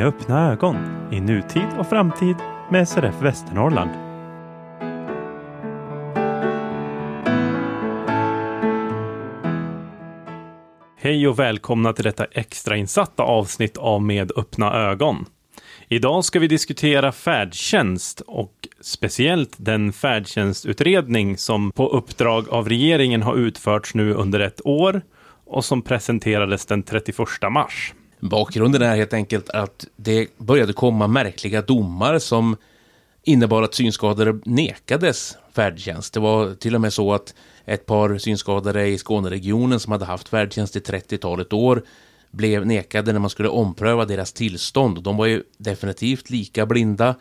med öppna ögon i nutid och framtid med SRF Västernorrland. Hej och välkomna till detta extrainsatta avsnitt av Med öppna ögon. Idag ska vi diskutera färdtjänst och speciellt den färdtjänstutredning som på uppdrag av regeringen har utförts nu under ett år och som presenterades den 31 mars. Bakgrunden är helt enkelt att det började komma märkliga domar som innebar att synskadade nekades färdtjänst. Det var till och med så att ett par synskadade i Skåneregionen som hade haft färdtjänst i 30-talet år blev nekade när man skulle ompröva deras tillstånd. De var ju definitivt lika blinda,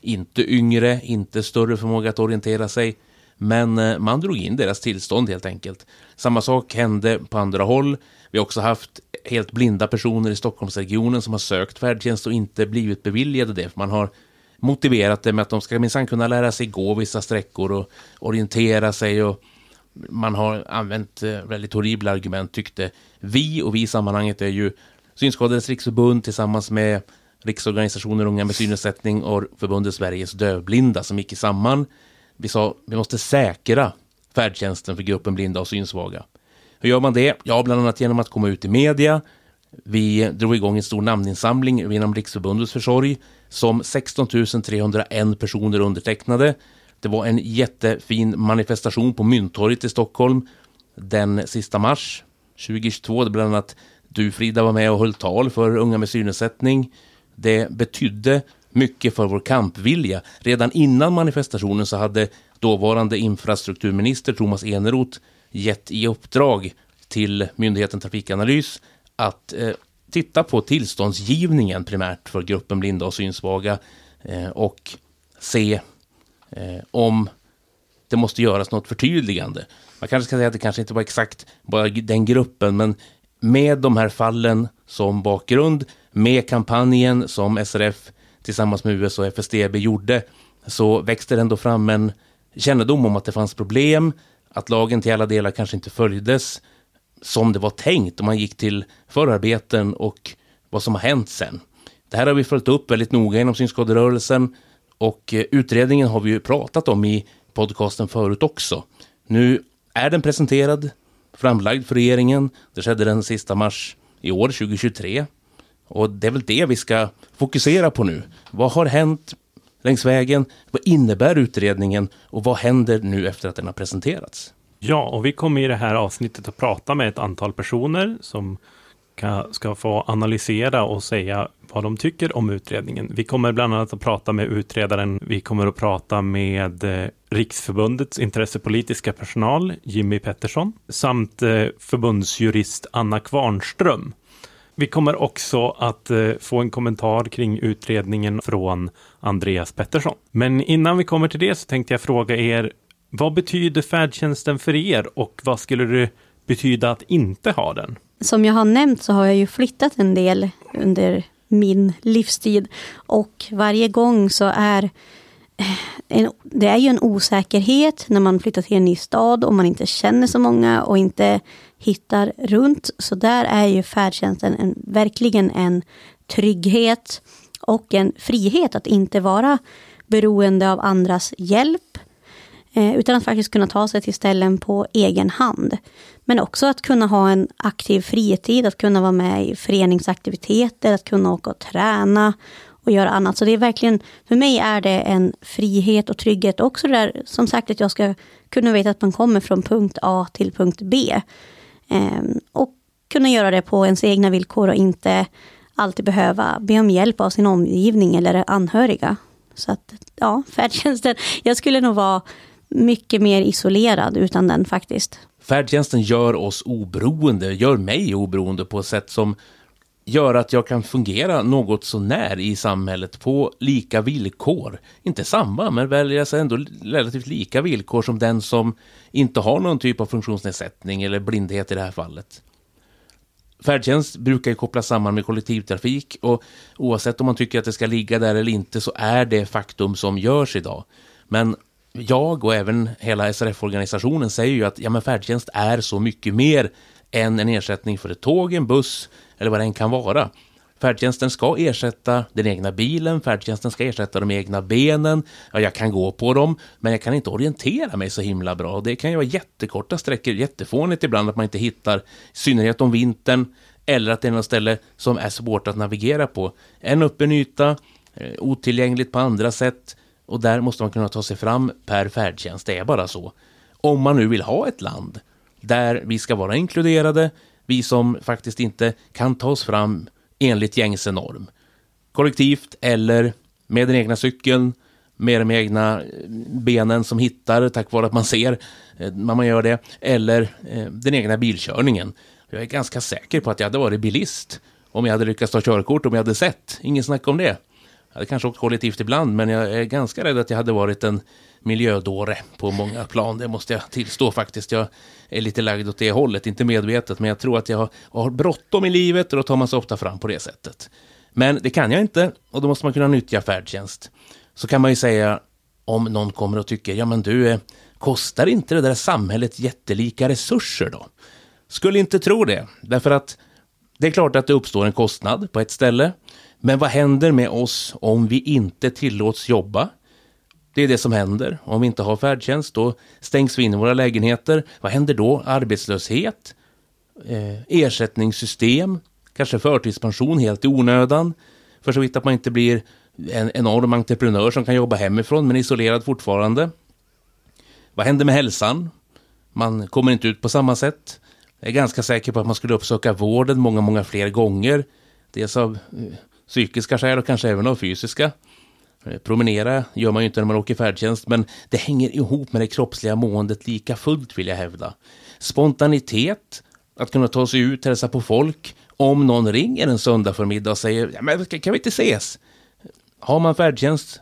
inte yngre, inte större förmåga att orientera sig, men eh, man drog in deras tillstånd helt enkelt. Samma sak hände på andra håll. Vi har också haft helt blinda personer i Stockholmsregionen som har sökt färdtjänst och inte blivit beviljade det. Man har motiverat det med att de ska minsann kunna lära sig gå vissa sträckor och orientera sig och man har använt eh, väldigt horribla argument tyckte vi och vi i sammanhanget är ju Synskadades riksförbund tillsammans med Riksorganisationen Unga med synnedsättning och förbundet Sveriges dövblinda som gick samman. Vi sa vi måste säkra färdtjänsten för gruppen blinda och synsvaga. Hur gör man det? Ja, bland annat genom att komma ut i media. Vi drog igång en stor namninsamling genom Riksförbundets försorg som 16 301 personer undertecknade. Det var en jättefin manifestation på Mynttorget i Stockholm den sista mars 2022. Det bland annat du Frida var med och höll tal för unga med synnedsättning. Det betydde mycket för vår kampvilja. Redan innan manifestationen så hade dåvarande infrastrukturminister Thomas Eneroth gett i uppdrag till myndigheten Trafikanalys att eh, titta på tillståndsgivningen primärt för gruppen blinda och synsvaga eh, och se eh, om det måste göras något förtydligande. Man kanske ska säga att det kanske inte var exakt bara den gruppen, men med de här fallen som bakgrund, med kampanjen som SRF tillsammans med US och FSDB gjorde, så växte det ändå fram en kännedom om att det fanns problem, att lagen till alla delar kanske inte följdes som det var tänkt om man gick till förarbeten och vad som har hänt sen. Det här har vi följt upp väldigt noga inom synskaderörelsen och eh, utredningen har vi ju pratat om i podcasten förut också. Nu är den presenterad, framlagd för regeringen. Det skedde den sista mars i år, 2023. Och det är väl det vi ska fokusera på nu. Vad har hänt längs vägen? Vad innebär utredningen? Och vad händer nu efter att den har presenterats? Ja, och vi kommer i det här avsnittet att prata med ett antal personer som ska få analysera och säga vad de tycker om utredningen. Vi kommer bland annat att prata med utredaren. Vi kommer att prata med eh, Riksförbundets intressepolitiska personal, Jimmy Pettersson, samt eh, förbundsjurist Anna Kvarnström. Vi kommer också att eh, få en kommentar kring utredningen från Andreas Pettersson. Men innan vi kommer till det så tänkte jag fråga er, vad betyder färdtjänsten för er och vad skulle det betyda att inte ha den? Som jag har nämnt så har jag ju flyttat en del under min livstid och varje gång så är eh, en, det är ju en osäkerhet när man flyttar till en ny stad och man inte känner så många och inte hittar runt. Så där är ju färdtjänsten en, verkligen en trygghet och en frihet att inte vara beroende av andras hjälp. Eh, utan att faktiskt kunna ta sig till ställen på egen hand. Men också att kunna ha en aktiv fritid, att kunna vara med i föreningsaktiviteter, att kunna åka och träna och göra annat. Så det är verkligen, för mig är det en frihet och trygghet. Också det där, som sagt, att jag ska kunna veta att man kommer från punkt A till punkt B. Ehm, och kunna göra det på ens egna villkor och inte alltid behöva be om hjälp av sin omgivning eller anhöriga. Så att, ja, färdtjänsten, jag skulle nog vara mycket mer isolerad utan den faktiskt. Färdtjänsten gör oss oberoende, gör mig oberoende på ett sätt som gör att jag kan fungera något så när i samhället på lika villkor. Inte samma, men väl alltså ändå relativt lika villkor som den som inte har någon typ av funktionsnedsättning eller blindhet i det här fallet. Färdtjänst brukar ju kopplas samman med kollektivtrafik och oavsett om man tycker att det ska ligga där eller inte så är det faktum som görs idag. Men jag och även hela SRF-organisationen säger ju att ja, men färdtjänst är så mycket mer än en ersättning för ett tåg, en buss eller vad det än kan vara. Färdtjänsten ska ersätta den egna bilen, färdtjänsten ska ersätta de egna benen. Ja, jag kan gå på dem, men jag kan inte orientera mig så himla bra. Det kan ju vara jättekorta sträckor, jättefånigt ibland att man inte hittar, i synnerhet om vintern, eller att det är något ställe som är svårt att navigera på. En öppen yta, eh, otillgängligt på andra sätt, och där måste man kunna ta sig fram per färdtjänst, det är bara så. Om man nu vill ha ett land där vi ska vara inkluderade, vi som faktiskt inte kan ta oss fram enligt gängse norm. Kollektivt eller med den egna cykeln, med de egna eh, benen som hittar tack vare att man ser eh, när man gör det, eller eh, den egna bilkörningen. Jag är ganska säker på att jag hade varit bilist om jag hade lyckats ta körkort, om jag hade sett. Ingen snack om det. Jag hade kanske åkt kollektivt ibland, men jag är ganska rädd att jag hade varit en miljödåre på många plan. Det måste jag tillstå faktiskt. Jag är lite lagd åt det hållet, inte medvetet, men jag tror att jag har, har bråttom i livet och då tar man sig ofta fram på det sättet. Men det kan jag inte och då måste man kunna nyttja färdtjänst. Så kan man ju säga om någon kommer och tycker, ja men du, eh, kostar inte det där samhället jättelika resurser då? Skulle inte tro det, därför att det är klart att det uppstår en kostnad på ett ställe. Men vad händer med oss om vi inte tillåts jobba? Det är det som händer. Om vi inte har färdtjänst, då stängs vi in i våra lägenheter. Vad händer då? Arbetslöshet? Eh, ersättningssystem? Kanske förtidspension helt i onödan? För så vitt att man inte blir en enorm entreprenör som kan jobba hemifrån men isolerad fortfarande. Vad händer med hälsan? Man kommer inte ut på samma sätt. Jag är ganska säker på att man skulle uppsöka vården många, många fler gånger. Dels av eh, psykiska skäl och kanske även av fysiska. Eh, promenera gör man ju inte när man åker färdtjänst, men det hänger ihop med det kroppsliga måendet lika fullt vill jag hävda. Spontanitet, att kunna ta sig ut, hälsa på folk. Om någon ringer en söndag förmiddag och säger ja, men kan vi inte ses? Har man färdtjänst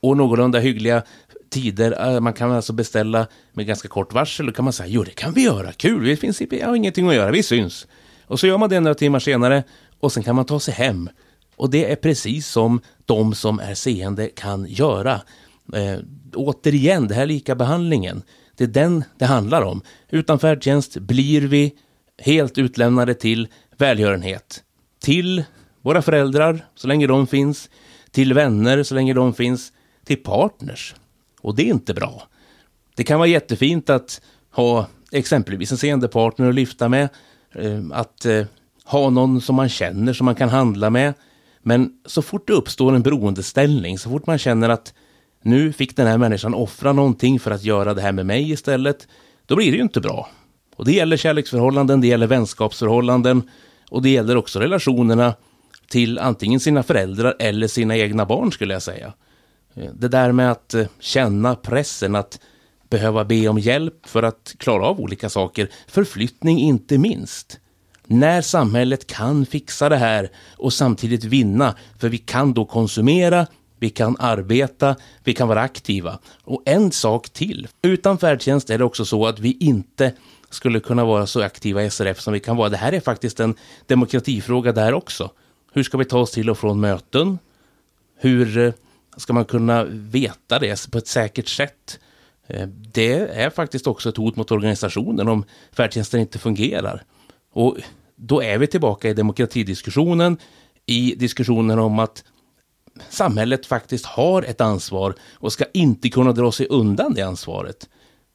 och någorlunda hyggliga tider, eh, man kan alltså beställa med ganska kort varsel, då kan man säga jo det kan vi göra, kul, vi finns, jag har ingenting att göra, vi syns. Och så gör man det några timmar senare och sen kan man ta sig hem och det är precis som de som är seende kan göra. Eh, återigen, det här lika behandlingen. Det är den det handlar om. Utan färdtjänst blir vi helt utlämnade till välgörenhet. Till våra föräldrar, så länge de finns. Till vänner, så länge de finns. Till partners. Och det är inte bra. Det kan vara jättefint att ha exempelvis en seende partner att lyfta med. Eh, att eh, ha någon som man känner, som man kan handla med. Men så fort det uppstår en beroendeställning, så fort man känner att nu fick den här människan offra någonting för att göra det här med mig istället, då blir det ju inte bra. Och det gäller kärleksförhållanden, det gäller vänskapsförhållanden och det gäller också relationerna till antingen sina föräldrar eller sina egna barn skulle jag säga. Det där med att eh, känna pressen att behöva be om hjälp för att klara av olika saker, förflyttning inte minst när samhället kan fixa det här och samtidigt vinna. För vi kan då konsumera, vi kan arbeta, vi kan vara aktiva. Och en sak till. Utan färdtjänst är det också så att vi inte skulle kunna vara så aktiva i SRF som vi kan vara. Det här är faktiskt en demokratifråga där också. Hur ska vi ta oss till och från möten? Hur eh, ska man kunna veta det på ett säkert sätt? Eh, det är faktiskt också ett hot mot organisationen om färdtjänsten inte fungerar. Och då är vi tillbaka i demokratidiskussionen, i diskussionen om att samhället faktiskt har ett ansvar och ska inte kunna dra sig undan det ansvaret.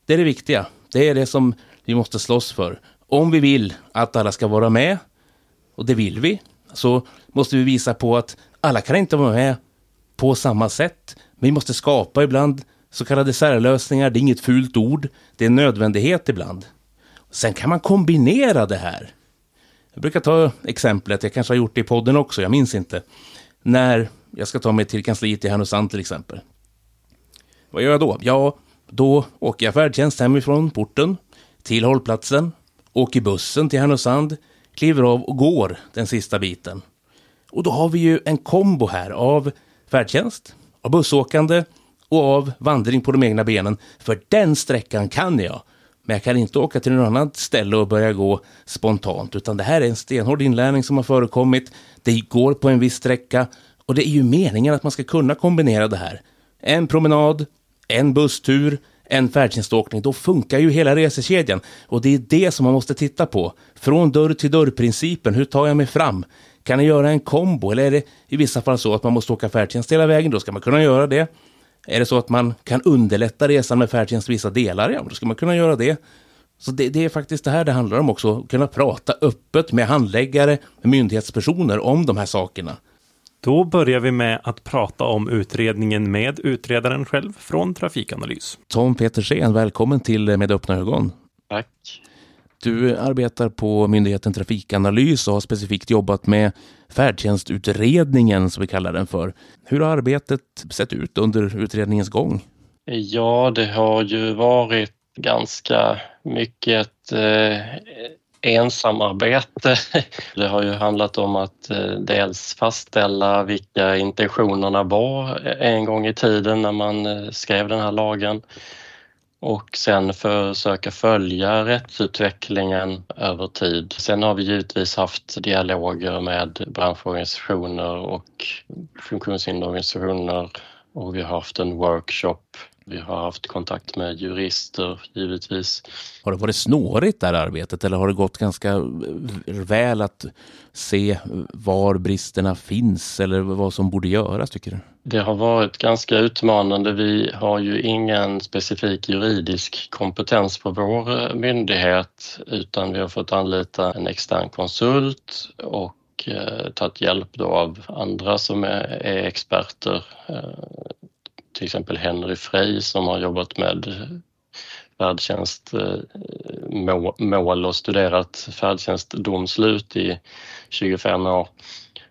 Det är det viktiga. Det är det som vi måste slåss för. Om vi vill att alla ska vara med, och det vill vi, så måste vi visa på att alla kan inte vara med på samma sätt. Vi måste skapa ibland så kallade särlösningar. Det är inget fult ord. Det är en nödvändighet ibland. Sen kan man kombinera det här. Jag brukar ta exemplet, jag kanske har gjort det i podden också, jag minns inte. När jag ska ta mig till kansliet i Härnösand till exempel. Vad gör jag då? Ja, då åker jag färdtjänst hemifrån porten till hållplatsen, åker bussen till Härnösand, kliver av och går den sista biten. Och då har vi ju en kombo här av färdtjänst, av bussåkande och av vandring på de egna benen. För den sträckan kan jag. Men jag kan inte åka till något annat ställe och börja gå spontant, utan det här är en stenhård inlärning som har förekommit. Det går på en viss sträcka och det är ju meningen att man ska kunna kombinera det här. En promenad, en busstur, en färdtjänståkning, då funkar ju hela resekedjan. Och det är det som man måste titta på. Från dörr till dörr-principen, hur tar jag mig fram? Kan ni göra en kombo eller är det i vissa fall så att man måste åka färdtjänst hela vägen? Då ska man kunna göra det. Är det så att man kan underlätta resan med färdtjänst vissa delar? Ja, då ska man kunna göra det. Så det, det, är faktiskt det här det handlar om också. Kunna prata öppet med handläggare, med myndighetspersoner om de här sakerna. Då börjar vi med att prata om utredningen med utredaren själv från Trafikanalys. Tom Petersen, välkommen till Med öppna ögon. Tack. Du arbetar på myndigheten Trafikanalys och har specifikt jobbat med färdtjänstutredningen som vi kallar den för. Hur har arbetet sett ut under utredningens gång? Ja, det har ju varit ganska mycket eh, ensamarbete. Det har ju handlat om att eh, dels fastställa vilka intentionerna var eh, en gång i tiden när man eh, skrev den här lagen och sen försöka följa rättsutvecklingen över tid. Sen har vi givetvis haft dialoger med branschorganisationer och funktionshinderorganisationer och vi har haft en workshop vi har haft kontakt med jurister givetvis. Har det varit snårigt det här arbetet eller har det gått ganska väl att se var bristerna finns eller vad som borde göras tycker du? Det har varit ganska utmanande. Vi har ju ingen specifik juridisk kompetens på vår eh, myndighet utan vi har fått anlita en extern konsult och eh, tagit hjälp då av andra som är, är experter eh, till exempel Henry Frey som har jobbat med färdtjänstmål eh, och studerat färdtjänstdomslut i 25 år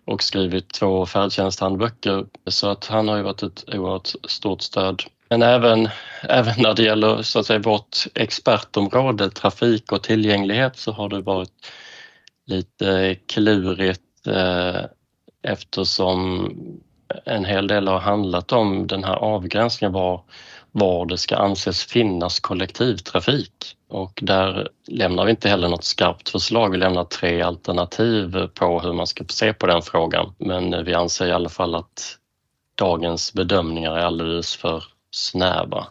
och skrivit två färdtjänsthandböcker så att han har ju varit ett oerhört stort stöd. Men även, även när det gäller så att säga vårt expertområde trafik och tillgänglighet så har det varit lite klurigt eh, eftersom en hel del har handlat om den här avgränsningen var, var det ska anses finnas kollektivtrafik. Och där lämnar vi inte heller något skarpt förslag. Vi lämnar tre alternativ på hur man ska se på den frågan. Men vi anser i alla fall att dagens bedömningar är alldeles för snäva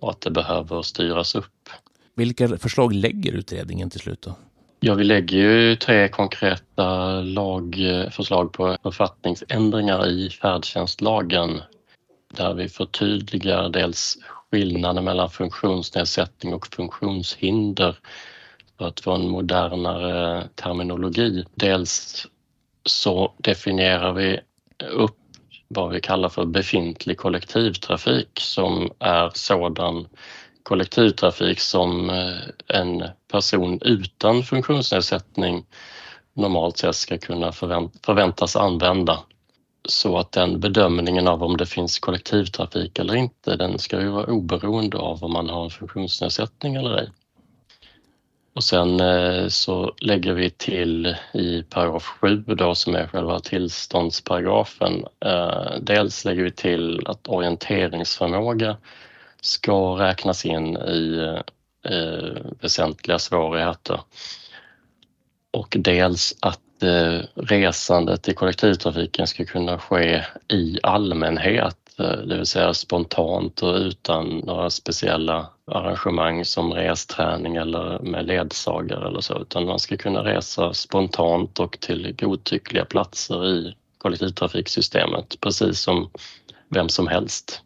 och att det behöver styras upp. Vilka förslag lägger utredningen till slut då? Ja, vi lägger ju tre konkreta lagförslag på författningsändringar i färdtjänstlagen där vi förtydligar dels skillnaden mellan funktionsnedsättning och funktionshinder för att få en modernare terminologi. Dels så definierar vi upp vad vi kallar för befintlig kollektivtrafik som är sådan kollektivtrafik som eh, en person utan funktionsnedsättning normalt sett ska kunna förväntas använda. Så att den bedömningen av om det finns kollektivtrafik eller inte, den ska ju vara oberoende av om man har en funktionsnedsättning eller ej. Och sen eh, så lägger vi till i paragraf 7 då som är själva tillståndsparagrafen. Eh, dels lägger vi till att orienteringsförmåga ska räknas in i eh, väsentliga svårigheter. Och dels att Eh, resandet i kollektivtrafiken ska kunna ske i allmänhet, eh, det vill säga spontant och utan några speciella arrangemang som resträning eller med ledsagare eller så, utan man ska kunna resa spontant och till godtyckliga platser i kollektivtrafiksystemet, precis som vem som helst.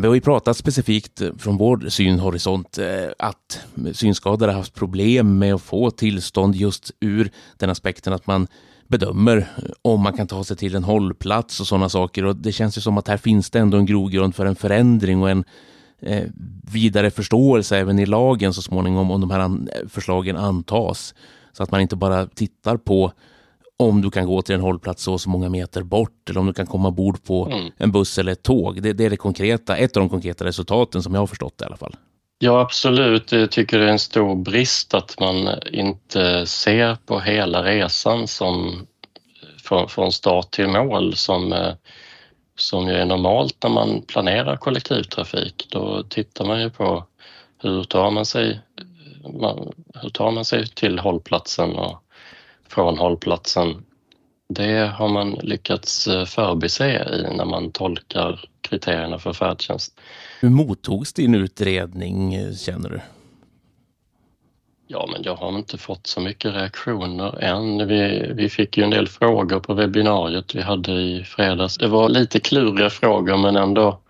Vi har ju pratat specifikt eh, från vår synhorisont eh, att synskadade har haft problem med att få tillstånd just ur den aspekten att man bedömer eh, om man kan ta sig till en hållplats och sådana saker. Och det känns ju som att här finns det ändå en grogrund för en förändring och en vidare förståelse även i lagen så småningom om de här förslagen antas. Så att man inte bara tittar på om du kan gå till en hållplats så så många meter bort eller om du kan komma ombord på mm. en buss eller ett tåg. Det, det, är det konkreta, ett av de konkreta resultaten som jag har förstått det i alla fall. Ja absolut, jag tycker det är en stor brist att man inte ser på hela resan som från, från start till mål som, eh, som ju är normalt när man planerar kollektivtrafik. Då tittar man ju på hur tar man sig, hur tar man sig till hållplatsen och från hållplatsen. Det har man lyckats eh, förbise i när man tolkar kriterierna för färdtjänst. Hur mottogs din utredning, känner du? Ja, men jag har inte fått så mycket reaktioner än. Vi, vi fick ju en del frågor på webbinariet vi hade i fredags. Det var lite kluriga frågor men ändå.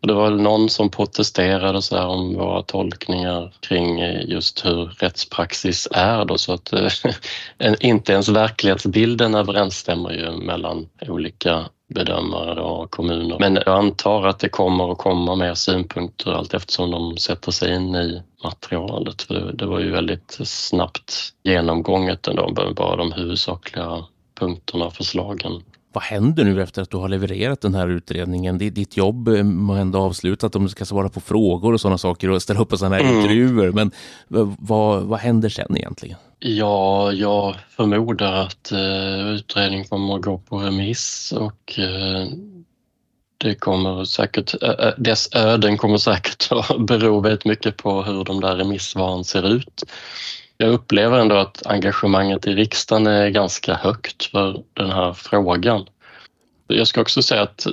Och det var väl någon som protesterade så här om våra tolkningar kring eh, just hur rättspraxis är då så att eh, inte ens verklighetsbilden överensstämmer ju mellan olika bedömare och kommuner. Men jag antar att det kommer att komma mer synpunkter allt eftersom de sätter sig in i materialet. För det var ju väldigt snabbt genomgånget ändå, bara de huvudsakliga punkterna och förslagen. Vad händer nu efter att du har levererat den här utredningen? Ditt jobb må ändå avslutat om du ska svara på frågor och sådana saker och ställa upp på sådana här mm. intervjuer. Men vad, vad händer sen egentligen? Ja, jag förmodar att uh, utredningen kommer att gå på remiss och uh, det kommer säkert, uh, dess öden kommer säkert att bero väldigt mycket på hur de där remissvaren ser ut. Jag upplever ändå att engagemanget i riksdagen är ganska högt för den här frågan. Jag ska också säga att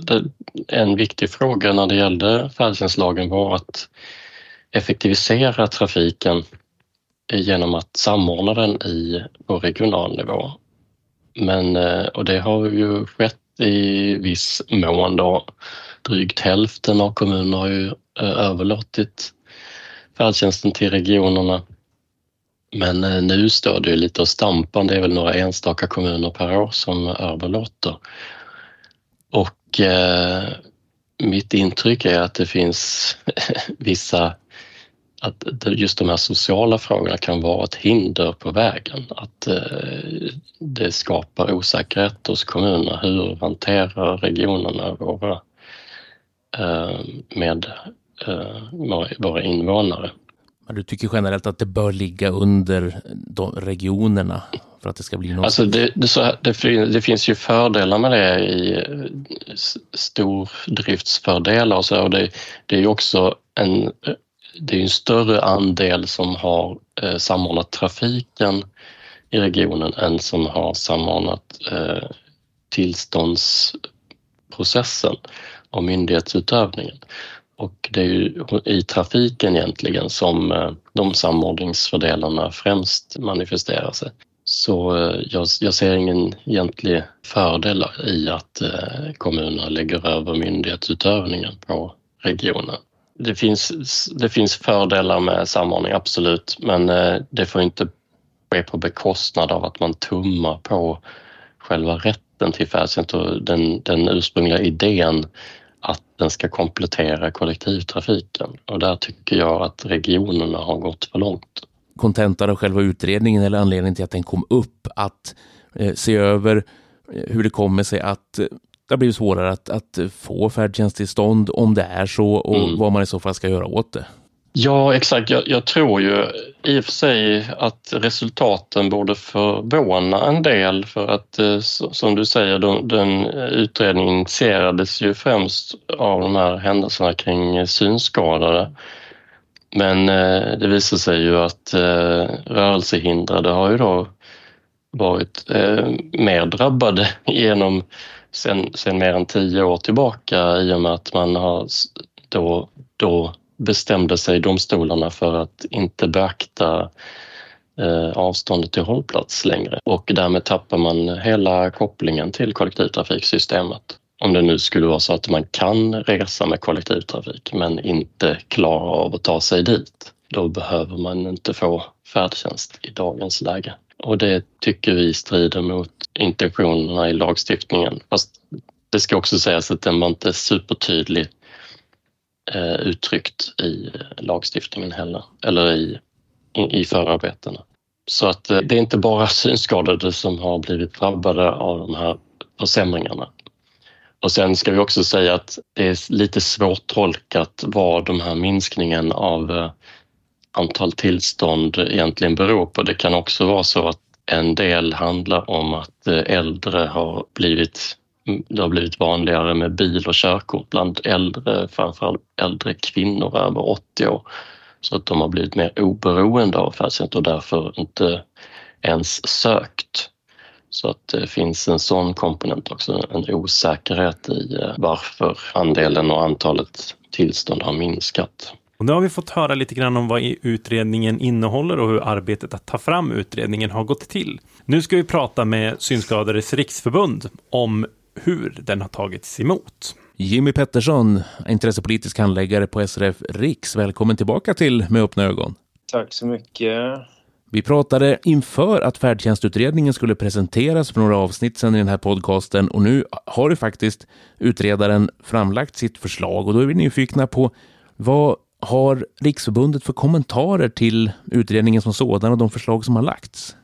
en viktig fråga när det gällde färdtjänstlagen var att effektivisera trafiken genom att samordna den i, på regional nivå. Men, eh, och det har ju skett i viss mån då. Drygt hälften av kommunerna har ju eh, överlåtit färdtjänsten till regionerna. Men eh, nu står det ju lite och stampar. Det är väl några enstaka kommuner per år som överlåter. Och eh, mitt intryck är att det finns vissa att just de här sociala frågorna kan vara ett hinder på vägen. Att eh, det skapar osäkerhet hos kommunerna. Hur hanterar regionerna våra, eh, med våra invånare? Men du tycker generellt att det bör ligga under de regionerna för att det ska bli något? Alltså det, det, så, det, det finns ju fördelar med det i stordriftsfördelar och så. Och det, det är ju också en det är en större andel som har eh, samordnat trafiken i regionen än som har samordnat eh, tillståndsprocessen och myndighetsutövningen. Och det är ju i trafiken egentligen som eh, de samordningsfördelarna främst manifesterar sig. Så eh, jag, jag, ser ingen egentlig fördel i att eh, kommunerna lägger över myndighetsutövningen på regionen det finns, det finns fördelar med samordning, absolut, men det får inte ske på bekostnad av att man tummar på själva rätten till färdtjänst och den, den ursprungliga idén att den ska komplettera kollektivtrafiken. Och där tycker jag att regionerna har gått för långt. Kontentan av själva utredningen eller anledningen till att den kom upp, att eh, se över eh, hur det kommer sig att det har blivit svårare att, att få färdtjänsttillstånd om det är så och mm. vad man i så fall ska göra åt det. Ja, exakt. Jag, jag, tror ju i och för sig att resultaten borde förvåna en del för att eh, som du säger, den, den utredningen initierades ju främst av de här händelserna kring eh, synskadade. Men eh, det visar sig ju att eh, rörelsehindrade har ju då varit eh, mer drabbade genom sen, sen mer än tio år tillbaka i och med att man har då, då bestämde sig domstolarna för att inte beakta eh, avståndet till hållplats längre och därmed tappar man hela kopplingen till kollektivtrafiksystemet. Om det nu skulle vara så att man kan resa med kollektivtrafik men inte klarar av att ta sig dit, då behöver man inte få färdtjänst i dagens läge. Och det tycker vi strider mot intentionerna i lagstiftningen. Fast det ska också sägas att den var inte supertydlig eh, uttryckt i lagstiftningen heller, eller i, i, i förarbetena. Så att eh, det är inte bara synskadade som har blivit drabbade av de här försämringarna. Och sen ska vi också säga att det är lite svårtolkat vad de här minskningen av eh, antal tillstånd egentligen beror på. Det kan också vara så att en del handlar om att eh, äldre har blivit det har blivit vanligare med bil och körkort bland äldre, framförallt äldre kvinnor över 80 år. Så att de har blivit mer oberoende av färdtjänst och därför inte ens sökt. Så att det finns en sån komponent också, en osäkerhet i eh, varför andelen och antalet tillstånd har minskat. Och nu har vi fått höra lite grann om vad utredningen innehåller och hur arbetet att ta fram utredningen har gått till. Nu ska vi prata med Synskadades riksförbund om hur den har tagits emot. Jimmy Pettersson, intressepolitisk handläggare på SRF Riks. Välkommen tillbaka till Med öppna ögon. Tack så mycket. Vi pratade inför att färdtjänstutredningen skulle presenteras för några avsnitt sedan i den här podcasten och nu har ju faktiskt utredaren framlagt sitt förslag och då är vi nyfikna på vad har Riksförbundet för kommentarer till utredningen som sådan och de förslag som har lagts?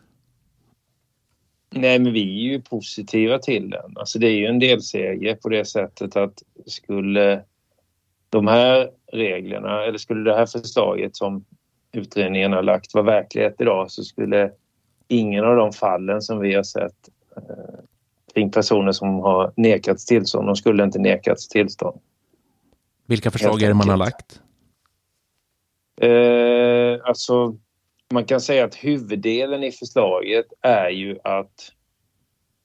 Nej, men vi är ju positiva till den. Alltså det är ju en delseger på det sättet att skulle de här reglerna eller skulle det här förslaget som utredningen har lagt vara verklighet idag så skulle ingen av de fallen som vi har sett eh, kring personer som har nekats tillstånd, de skulle inte nekats tillstånd. Vilka förslag är det man har lagt? Eh, alltså, man kan säga att huvuddelen i förslaget är ju att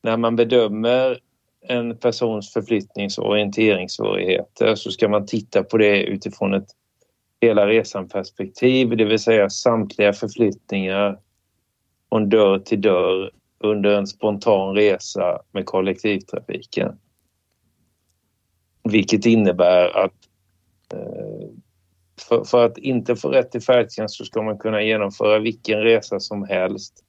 när man bedömer en persons förflyttnings och orienteringssvårigheter så ska man titta på det utifrån ett hela resan-perspektiv, det vill säga samtliga förflyttningar från dörr till dörr under en spontan resa med kollektivtrafiken. Vilket innebär att eh, för, för, att inte få rätt till färdtjänst så ska man kunna genomföra vilken resa som helst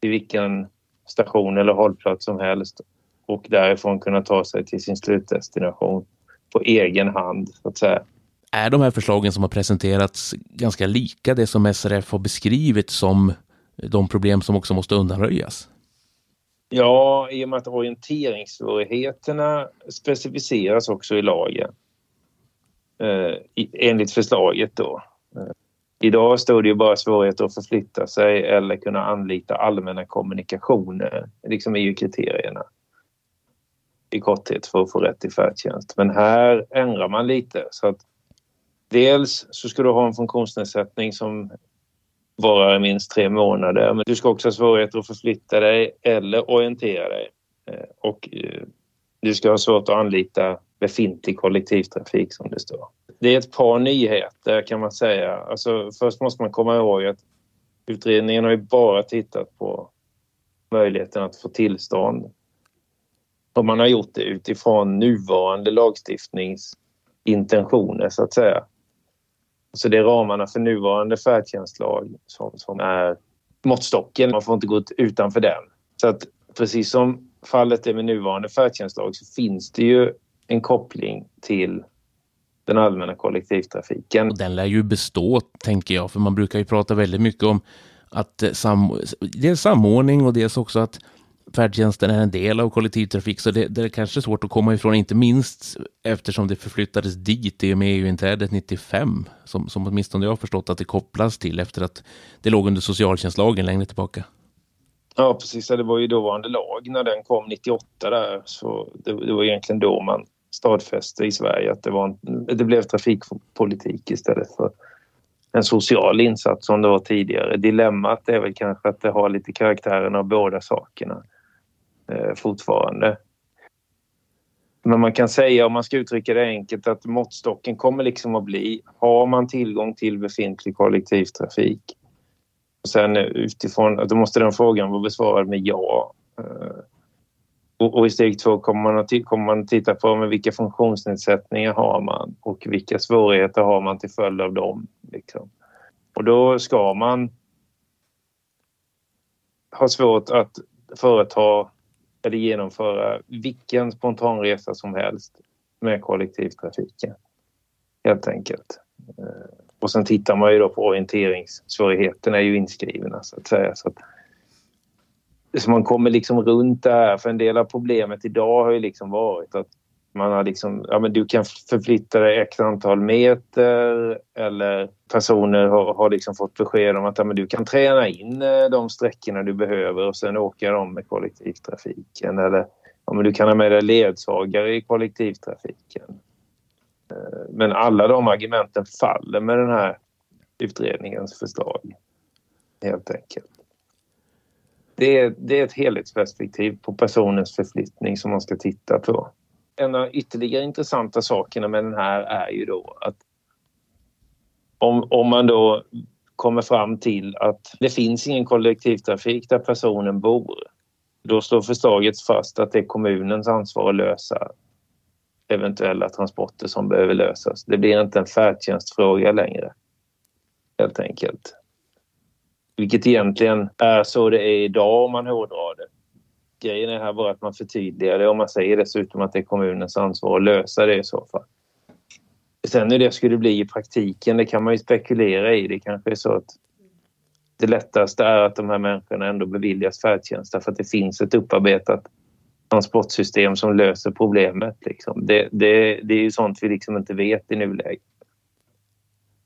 till vilken station eller hållplats som helst och därifrån kunna ta sig till sin slutdestination på egen hand, så att säga. Är de här förslagen som har presenterats ganska lika det som SRF har beskrivit som de problem som också måste undanröjas? Ja, i och med att orienteringssvårigheterna specificeras också i lagen eh, enligt förslaget då. Eh, idag står det ju bara svårigheter att förflytta sig eller kunna anlita allmänna kommunikationer, liksom är ju kriterierna i korthet för att få rätt till färdtjänst. Men här ändrar man lite så att dels så ska du ha en funktionsnedsättning som varar minst tre månader men du ska också ha svårigheter att förflytta dig eller orientera dig. Eh, och eh, du ska ha svårt att anlita befintlig kollektivtrafik som det står. Det är ett par nyheter kan man säga. Alltså, först måste man komma ihåg att utredningen har ju bara tittat på möjligheten att få tillstånd. Och man har gjort det utifrån nuvarande lagstiftningsintentioner så att säga. Så det är ramarna för nuvarande färdtjänstlag som, som är måttstocken. Man får inte gå utanför den. Så att precis som fallet är med nuvarande färdtjänstlag så finns det ju en koppling till den allmänna kollektivtrafiken. Och den lär ju bestå, tänker jag, för man brukar ju prata väldigt mycket om att eh, sam dels samordning och dels också att färdtjänsten är en del av kollektivtrafik, så det, det är kanske svårt att komma ifrån, inte minst eftersom det förflyttades dit i och med EU-inträdet 95, som, som åtminstone jag har förstått att det kopplas till efter att det låg under socialtjänstlagen längre tillbaka. Ja, precis. Det var ju dåvarande lag när den kom 98 där, så det, det var egentligen då man stadfäste i Sverige att det, var en, det blev trafikpolitik istället för en social insats som det var tidigare. Dilemmat är väl kanske att det har lite karaktären av båda sakerna eh, fortfarande. Men man kan säga, om man ska uttrycka det enkelt, att måttstocken kommer liksom att bli har man tillgång till befintlig kollektivtrafik? Och sen utifrån, då måste den frågan vara besvarad med ja. Eh, och, och, i steg två kommer man, att, kommer man titta på med vilka funktionsnedsättningar har man och vilka svårigheter har man till följd av dem. Liksom. Och då ska man ha svårt att företa eller genomföra vilken spontanresa som helst med kollektivtrafiken. Helt enkelt. Eh, och sen tittar man ju då på orienteringssvårigheterna är ju inskrivna så att säga. Så att så man kommer liksom runt det här. För en del av problemet idag har ju liksom varit att man har liksom, ja men du kan förflytta dig x antal meter eller personer har, har liksom fått besked om att ja, men du kan träna in eh, de sträckorna du behöver och sen åka dem med kollektivtrafiken. Eller ja, men du kan ha med dig ledsagare i kollektivtrafiken. Eh, men alla de argumenten faller med den här utredningens förslag. Helt enkelt det är, det är ett helhetsperspektiv på personens förflyttning som man ska titta på. En av ytterligare intressanta sakerna med den här är ju då att om, om man då kommer fram till att det finns ingen kollektivtrafik där personen bor, då står förslaget fast att det är kommunens ansvar att lösa eventuella transporter som behöver lösas. Det blir inte en färdtjänstfråga längre, helt enkelt. Vilket egentligen är så det är idag om man hårdrar det. Grejen är här bara att man förtydligar det och man säger dessutom att det är kommunens ansvar att lösa det i så fall. Sen hur det skulle bli i praktiken, det kan man ju spekulera i. Det kanske är så att det lättaste är att de här människorna ändå beviljas färdtjänst därför att det finns ett upparbetat transportsystem som löser problemet. Liksom. Det, det, det är ju sånt vi liksom inte vet i nuläget.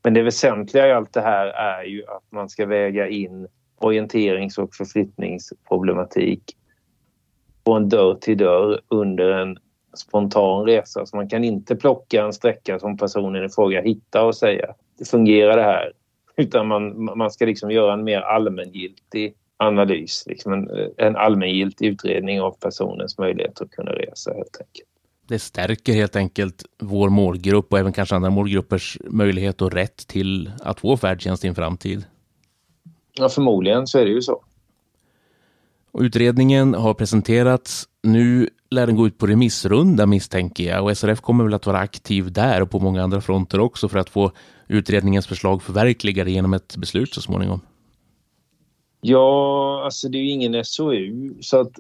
Men det väsentliga i allt det här är ju att man ska väga in orienterings och förflyttningsproblematik på en dörr till dörr under en spontan resa. Så man kan inte plocka en sträcka som personen i fråga hittar och säga det fungerar det här. Utan man, man ska liksom göra en mer allmängiltig analys, liksom en, en allmängiltig utredning av personens möjligheter att kunna resa helt enkelt. Det stärker helt enkelt vår målgrupp och även kanske andra målgruppers möjlighet och rätt till att få färdtjänst i en framtid. Ja, förmodligen så är det ju så. Och utredningen har presenterats. Nu lär den gå ut på remissrunda misstänker jag och SRF kommer väl att vara aktiv där och på många andra fronter också för att få utredningens förslag förverkligade genom ett beslut så småningom. Ja, alltså det är ju ingen SOU så att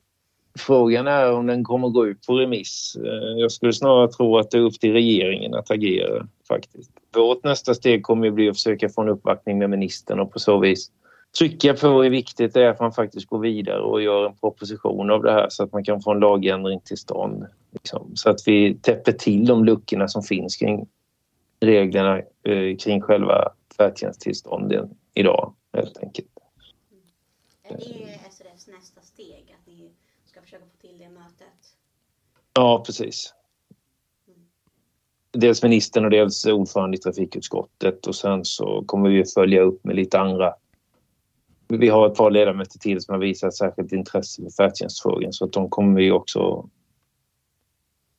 frågan är om den kommer gå ut på remiss. Eh, jag skulle snarare tro att det är upp till regeringen att agera faktiskt. Vårt nästa steg kommer att bli att försöka få en uppvaktning med ministern och på så vis trycka på hur viktigt det är att man faktiskt går vidare och gör en proposition av det här så att man kan få en lagändring till stånd. Liksom. Så att vi täpper till de luckorna som finns kring reglerna eh, kring själva färdtjänsttillstånden idag helt enkelt. Är det SRFs nästa steg, att ni ska försöka få till det mötet? Ja, precis. Dels ministern och dels ordförande i trafikutskottet och sen så kommer vi följa upp med lite andra vi har ett par ledamöter till som har visat särskilt intresse för färdtjänstfrågan så att de kommer vi också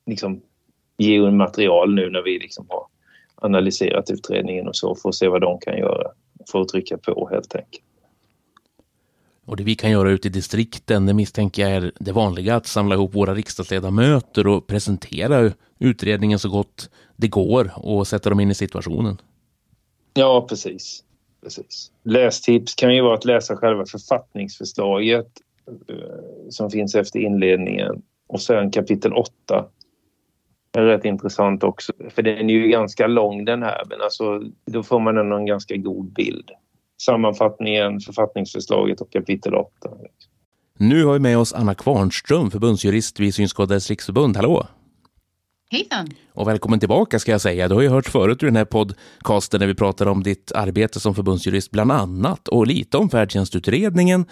liksom ge material nu när vi liksom har analyserat utredningen och så för att se vad de kan göra för att trycka på helt enkelt. Och det vi kan göra ute i distrikten, det misstänker jag är det vanliga, att samla ihop våra riksdagsledamöter och presentera utredningen så gott det går och sätta dem in i situationen. Ja, precis. precis. Lästips kan ju vara att läsa själva författningsförslaget eh, som finns efter inledningen och sen kapitel 8 är rätt intressant också. För den är ju ganska lång den här men alltså då får man ändå en ganska god bild sammanfattningen, författningsförslaget och kapitel 8. Nu har vi med oss Anna Kvarnström, förbundsjurist vid Synskadades riksförbund. Hallå! Hejsan! Och välkommen tillbaka ska jag säga. Du har ju hört förut i den här podcasten när vi pratar om ditt arbete som förbundsjurist bland annat och lite om färdtjänstutredningen.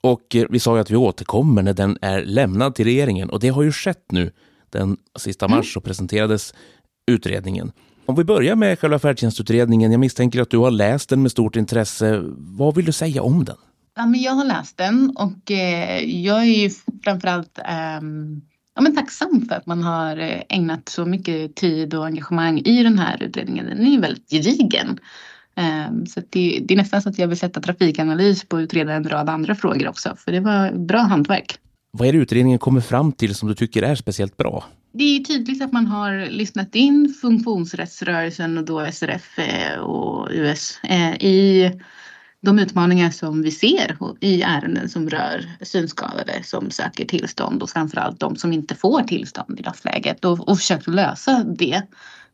Och vi sa ju att vi återkommer när den är lämnad till regeringen och det har ju skett nu. Den sista mars så presenterades utredningen. Om vi börjar med själva färdtjänstutredningen. Jag misstänker att du har läst den med stort intresse. Vad vill du säga om den? Ja, men jag har läst den och eh, jag är ju framförallt eh, ja, men tacksam för att man har eh, ägnat så mycket tid och engagemang i den här utredningen. Den är ju väldigt gedigen. Eh, så det, det, är nästan så att jag vill sätta trafikanalys på att utreda en rad andra frågor också, för det var bra hantverk. Vad är det utredningen kommer fram till som du tycker är speciellt bra? Det är tydligt att man har lyssnat in funktionsrättsrörelsen och då SRF eh, och US eh, i de utmaningar som vi ser i ärenden som rör synskadade som söker tillstånd och framförallt de som inte får tillstånd i dagsläget och, och försökt lösa det.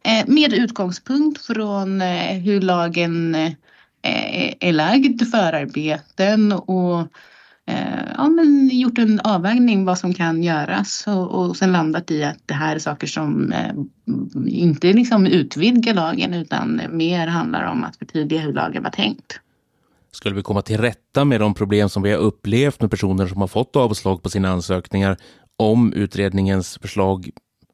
Eh, med utgångspunkt från hur lagen är lagd, förarbeten och Eh, ja, men gjort en avvägning vad som kan göras och, och sen landat i att det här är saker som eh, inte liksom utvidgar lagen utan mer handlar om att förtydliga hur lagen var tänkt. Skulle vi komma till rätta med de problem som vi har upplevt med personer som har fått avslag på sina ansökningar om utredningens förslag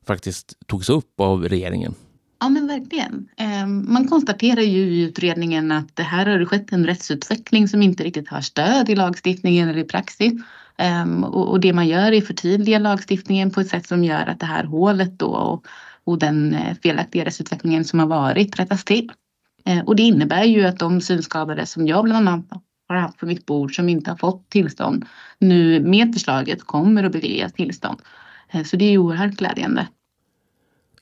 faktiskt togs upp av regeringen? Ja men verkligen. Ehm, man konstaterar ju i utredningen att det här har skett en rättsutveckling som inte riktigt har stöd i lagstiftningen eller i praxis. Ehm, och det man gör är att förtydliga lagstiftningen på ett sätt som gör att det här hålet då och, den eh, felaktiga rättsutvecklingen som har varit rättas till. Ehm, och det innebär ju att de synskadade som jag bland annat har haft på mitt bord som inte har fått tillstånd nu med förslaget kommer att beviljas tillstånd. Så det är oerhört glädjande.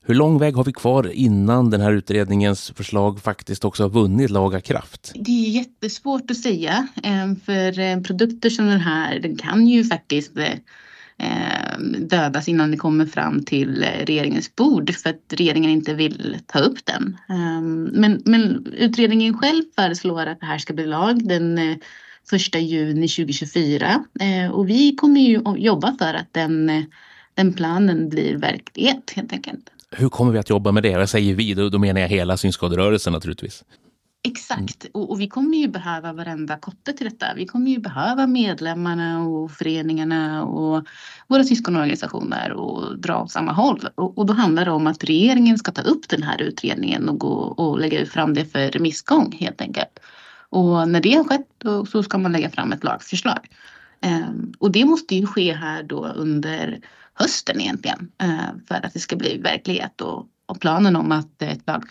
Hur lång väg har vi kvar innan den här utredningens förslag faktiskt också har vunnit laga kraft? Det är jättesvårt att säga. Eh, för eh, produkter som den här, den kan ju faktiskt eh, dödas innan det kommer fram till regeringens bord för att regeringen inte vill ta upp den. Ehm, men, men utredningen själv föreslår att det här ska bli lag den 1 juni 2024 och vi kommer ju jobba för att den, den planen blir verklighet helt enkelt. Hur kommer vi att jobba med det? Jag säger vi, då, då menar jag hela synskaderörelsen naturligtvis. Exakt, mm. och, och, vi kommer ju behöva varenda kotte till detta. Vi kommer ju behöva medlemmarna och föreningarna och våra syskonorganisationer och dra åt samma håll. Och, och, då handlar det om att regeringen ska ta upp den här utredningen och gå och lägga fram det för remissgång helt enkelt. Och när det har skett då, så ska man lägga fram ett lagförslag. Ehm, och det måste ju ske här då under hösten egentligen eh, för att det ska bli verklighet och, och planen om att ett lag,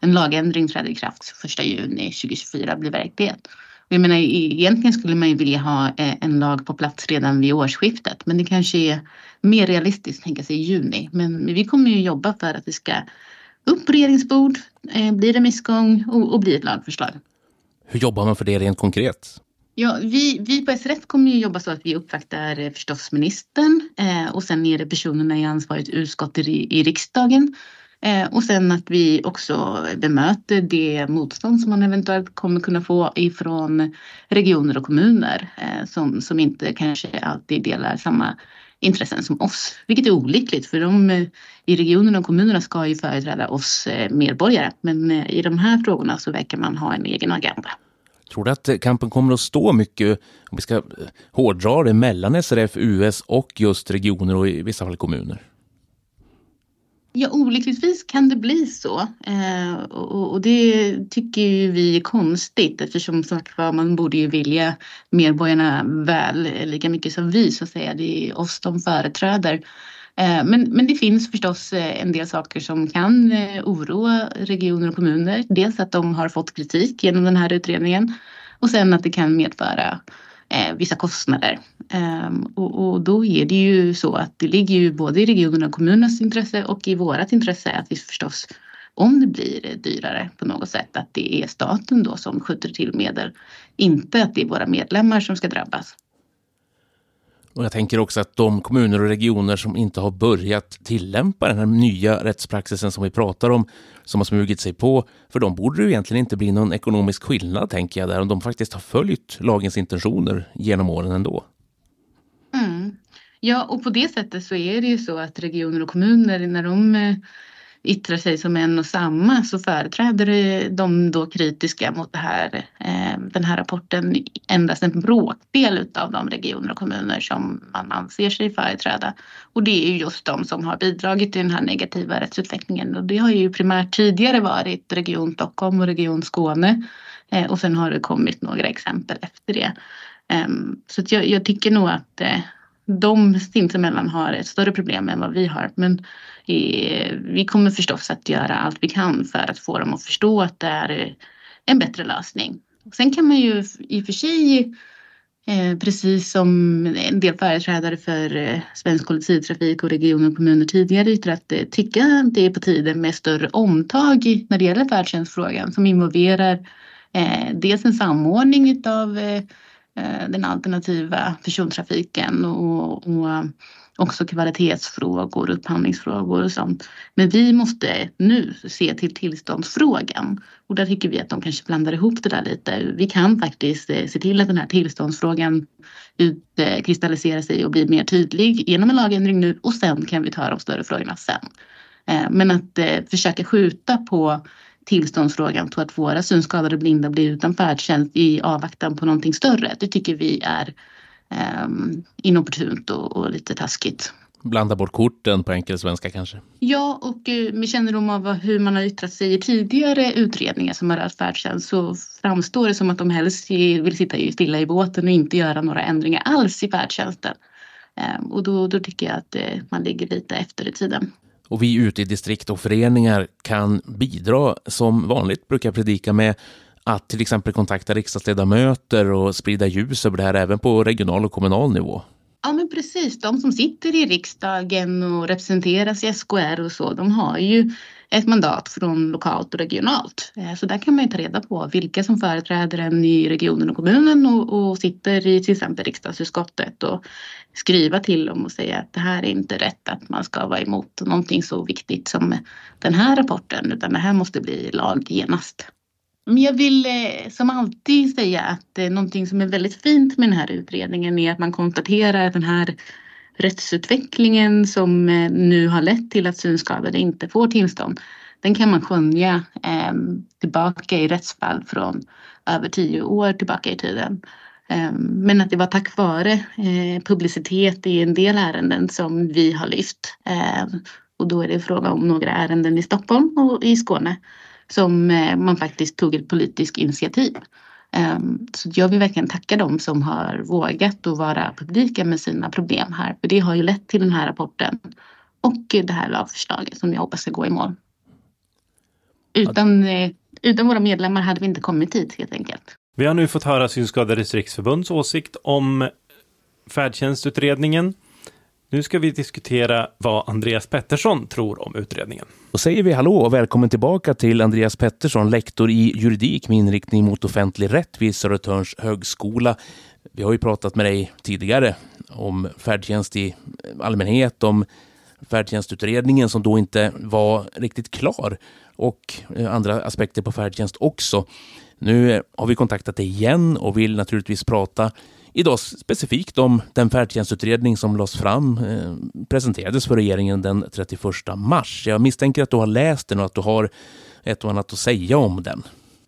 en lagändring träder i kraft 1 juni 2024 blir verklighet. Jag menar, e-, egentligen skulle man ju vilja ha eh, en lag på plats redan vid årsskiftet men det kanske är mer realistiskt att tänka sig i juni. Men vi kommer ju jobba för att det ska upp på regeringsbord, eh, bli remissgång och, och bli ett lagförslag. Hur jobbar man för det rent konkret? Ja, vi, vi på SRF kommer ju jobba så att vi uppvaktar eh, förstås ministern eh, och sen är det personerna i ansvarigt utskott i, i riksdagen Eh, och sen att vi också bemöter det motstånd som man eventuellt kommer kunna få ifrån regioner och kommuner eh, som, som inte kanske alltid delar samma intressen som oss. Vilket är olyckligt för de eh, i regionerna och kommunerna ska ju företräda oss eh, medborgare. Men i de här frågorna så verkar man ha en egen agenda. Tror du att kampen kommer att stå mycket, om vi ska eh, hårdra det, mellan SRF, US och just regioner och i vissa fall kommuner? Ja, olyckligtvis kan det bli så. Eh, och, och, det tycker ju vi är konstigt eftersom sagt man borde ju vilja medborgarna väl eh, lika mycket som vi så att säga. Det är oss de företräder. Eh, men, men det finns förstås eh, en del saker som kan eh, oroa regioner och kommuner. Dels att de har fått kritik genom den här utredningen och sen att det kan medföra vissa kostnader. Ehm, och, och, då är det ju så att det ligger ju både i regionernas och kommunernas intresse och i vårat intresse att vi förstås om det blir dyrare på något sätt att det är staten då som skjuter till medel. Inte att det är våra medlemmar som ska drabbas. Och jag tänker också att de kommuner och regioner som inte har börjat tillämpa den här nya rättspraxisen som vi pratar om, som har smugit sig på, för de borde det egentligen inte bli någon ekonomisk skillnad, tänker jag, där om de faktiskt har följt lagens intentioner genom åren ändå. Mm. Ja, och på det sättet så är det ju så att regioner och kommuner, när de eh, yttrar sig som en och samma så företräder de då kritiska mot det här, eh, den här rapporten endast en bråkdel av de regioner och kommuner som man anser sig företräda. Och det är ju just de som har bidragit till den här negativa rättsutvecklingen och det har ju primärt tidigare varit Region Stockholm och Region Skåne eh, och sen har det kommit några exempel efter det. Ehm, så jag, jag tycker nog att eh, de sinsemellan har ett större problem än vad vi har. Men eh, vi kommer förstås att göra allt vi kan för att få dem att förstå att det är eh, en bättre lösning. Sen kan man ju i och för sig eh, precis som en del företrädare för eh, svensk kollektivtrafik och regioner och kommuner tidigare yttrat eh, tycka att det är på tiden med större omtag när det gäller färdtjänstfrågan som involverar eh, dels en samordning av Eh, den alternativa persontrafiken och, och också kvalitetsfrågor, upphandlingsfrågor och sånt. Men vi måste nu se till tillståndsfrågan och där tycker vi att de kanske blandar ihop det där lite. Vi kan faktiskt eh, se till att den här tillståndsfrågan utkristalliserar eh, sig och blir mer tydlig genom en lagändring nu och sen kan vi ta de större frågorna sen. Men att försöka skjuta på tillståndsfrågan på att våra synskadade blinda blir utan färdtjänst i avvaktan på någonting större. Det tycker vi är um, inopportunt och, och, lite taskigt. Blanda bort korten på enkel svenska kanske? Ja, och med kännedom av hur man har yttrat sig i tidigare utredningar som har rört färdtjänst så framstår det som att de helst vill sitta stilla i båten och inte göra några ändringar alls i färdtjänsten. Um, och då, då tycker jag att uh, man ligger lite efter i tiden. Och vi ute i distrikt och föreningar kan bidra som vanligt brukar jag predika med att till exempel kontakta riksdagsledamöter och sprida ljus över det här även på regional och kommunal nivå. Ja men precis, de som sitter i riksdagen och representeras i SKR och så, de har ju ett mandat från lokalt och regionalt. Eh, så där kan man ju ta reda på vilka som företräder en i regionen och kommunen och, och sitter i till exempel riksdagsutskottet och skriva till dem och säga att det här är inte rätt att man ska vara emot någonting så viktigt som den här rapporten utan det här måste bli lag genast. Men jag vill eh, som alltid säga att eh, någonting som är väldigt fint med den här utredningen är att man konstaterar att den här rättsutvecklingen som eh, nu har lett till att synskadade inte får tillstånd, den kan man skönja eh, tillbaka i rättsfall från över tio år tillbaka i tiden. Eh, men att det var tack vare eh, publicitet i en del ärenden som vi har lyft. Eh, och då är det fråga om några ärenden i Stockholm och i Skåne som eh, man faktiskt tog ett politiskt initiativ. Ehm, så jag vill verkligen tacka dem som har vågat att vara publika med sina problem här. För det har ju lett till den här rapporten och det här lagförslaget som jag hoppas ska gå i mål. Utan, eh, utan våra medlemmar hade vi inte kommit hit helt enkelt. Vi har nu fått höra Synskadades riksförbunds åsikt om färdtjänstutredningen. Nu ska vi diskutera vad Andreas Pettersson tror om utredningen. Då säger vi hallå och välkommen tillbaka till Andreas Pettersson, lektor i juridik med inriktning mot offentlig rätt vid Södertörns högskola. Vi har ju pratat med dig tidigare om färdtjänst i allmänhet, om färdtjänstutredningen som då inte var riktigt klar och eh, andra aspekter på färdtjänst också. Nu eh, har vi kontaktat dig igen och vill naturligtvis prata idag specifikt om den färdtjänstutredning som lades fram, eh, presenterades för regeringen den 31 mars. Jag misstänker att du har läst den och att du har ett och annat att säga om den.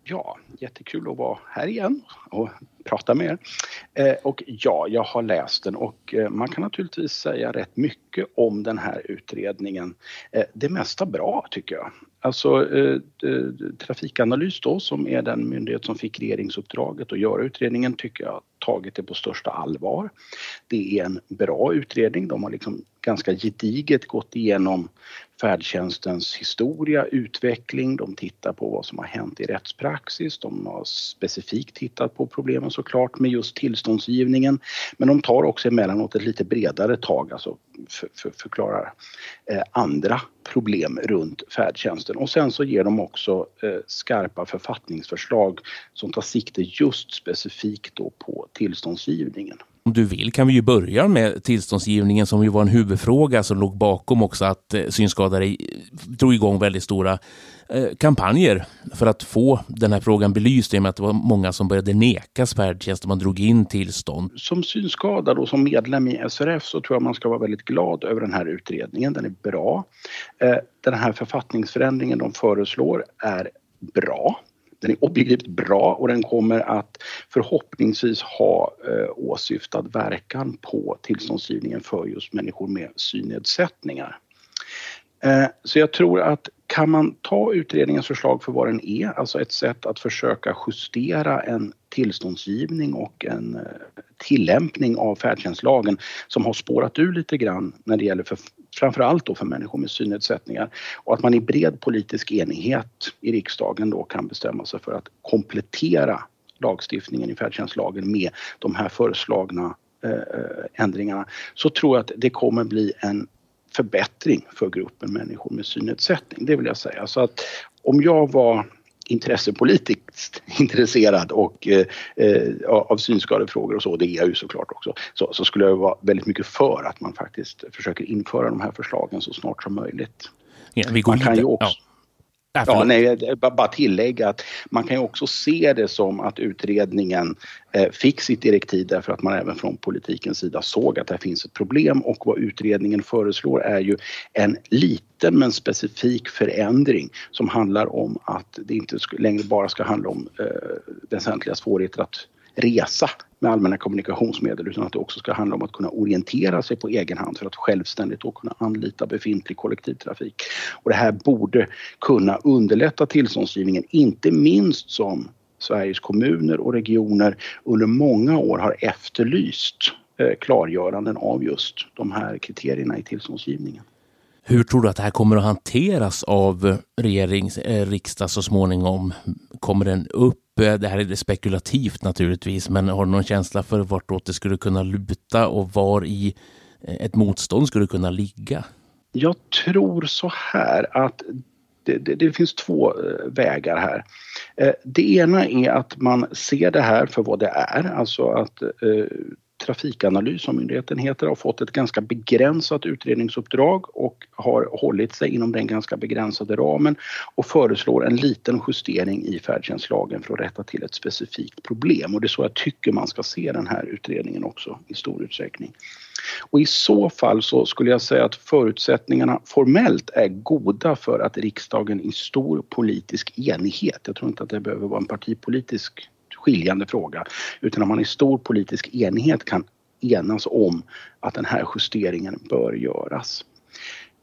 Ja, jättekul att vara här igen och prata med er. Eh, och ja, jag har läst den och eh, man kan naturligtvis säga rätt mycket om den här utredningen. Eh, det mesta bra tycker jag. Alltså eh, Trafikanalys då som är den myndighet som fick regeringsuppdraget att göra utredningen tycker jag har tagit det på största allvar. Det är en bra utredning. De har liksom ganska gediget gått igenom färdtjänstens historia, utveckling. De tittar på vad som har hänt i rättspraxis. De har specifikt tittat på problemen såklart med just tillståndsgivningen. Men de tar också emellanåt ett lite bredare tag, alltså för, för, förklarar eh, andra problem runt färdtjänsten. Och sen så ger de också eh, skarpa författningsförslag som tar sikte just specifikt då på tillståndsgivningen. Om du vill kan vi ju börja med tillståndsgivningen som ju var en huvudfråga som låg bakom också att eh, synskadade drog igång väldigt stora eh, kampanjer för att få den här frågan belyst i och med att det var många som började nekas färdtjänst och man drog in tillstånd. Som synskadad och som medlem i SRF så tror jag man ska vara väldigt glad över den här utredningen. Den är bra. Eh, den här författningsförändringen de föreslår är bra. Den är objektivt bra och den kommer att förhoppningsvis ha eh, åsyftad verkan på tillståndsgivningen för just människor med synnedsättningar. Eh, så jag tror att kan man ta utredningens förslag för vad den är, alltså ett sätt att försöka justera en tillståndsgivning och en eh, tillämpning av färdtjänstlagen som har spårat ur lite grann när det gäller för, framförallt då för människor med synnedsättningar och att man i bred politisk enighet i riksdagen då kan bestämma sig för att komplettera lagstiftningen i färdtjänstlagen med de här föreslagna eh, eh ändringarna så tror jag att det kommer bli en förbättring för gruppen människor med synnedsättning. Det vill jag säga. Så att om jag var intressepolitiskt intresserad och eh, eh av synskadefrågor och så, det är jag ju såklart också, så, så, skulle jag vara väldigt mycket för att man faktiskt försöker införa de här förslagen så snart som möjligt. Ja, man kan lite, ju också, ja. Ja, nej, bara tillägga att man kan ju också se det som att utredningen eh, fick sitt direktiv därför att man även från politikens sida såg att det finns ett problem. Och vad utredningen föreslår är ju en liten men specifik förändring som handlar om att det inte längre bara ska handla om eh, väsentliga svårigheter att resa med allmänna kommunikationsmedel utan att det också ska handla om att kunna orientera sig på egen hand för att självständigt då kunna anlita befintlig kollektivtrafik. Och det här borde kunna underlätta tillståndsgivningen, inte minst som Sveriges kommuner och regioner under många år har efterlyst eh, klargöranden av just de här kriterierna i tillståndsgivningen. Hur tror du att det här kommer att hanteras av regering, eh, riksdag så småningom? Kommer den upp? Eh, det här är spekulativt naturligtvis, men har du någon känsla för vartåt det skulle kunna luta och var i eh, ett motstånd skulle kunna ligga? Jag tror så här att det, det, det, finns två eh, vägar här. Det ena är att man ser det här för vad det är, alltså att Trafikanalys som myndigheten heter har fått ett ganska begränsat utredningsuppdrag och har hållit sig inom den ganska begränsade ramen och föreslår en liten justering i färdtjänstlagen för att rätta till ett specifikt problem. Och det är så jag tycker man ska se den här utredningen också i stor utsträckning. Och i så fall så skulle jag säga att förutsättningarna formellt är goda för att riksdagen i stor politisk enighet, jag tror inte att det behöver vara en partipolitisk skiljande fråga utan att man i stor politisk enighet kan enas om att den här justeringen bör göras.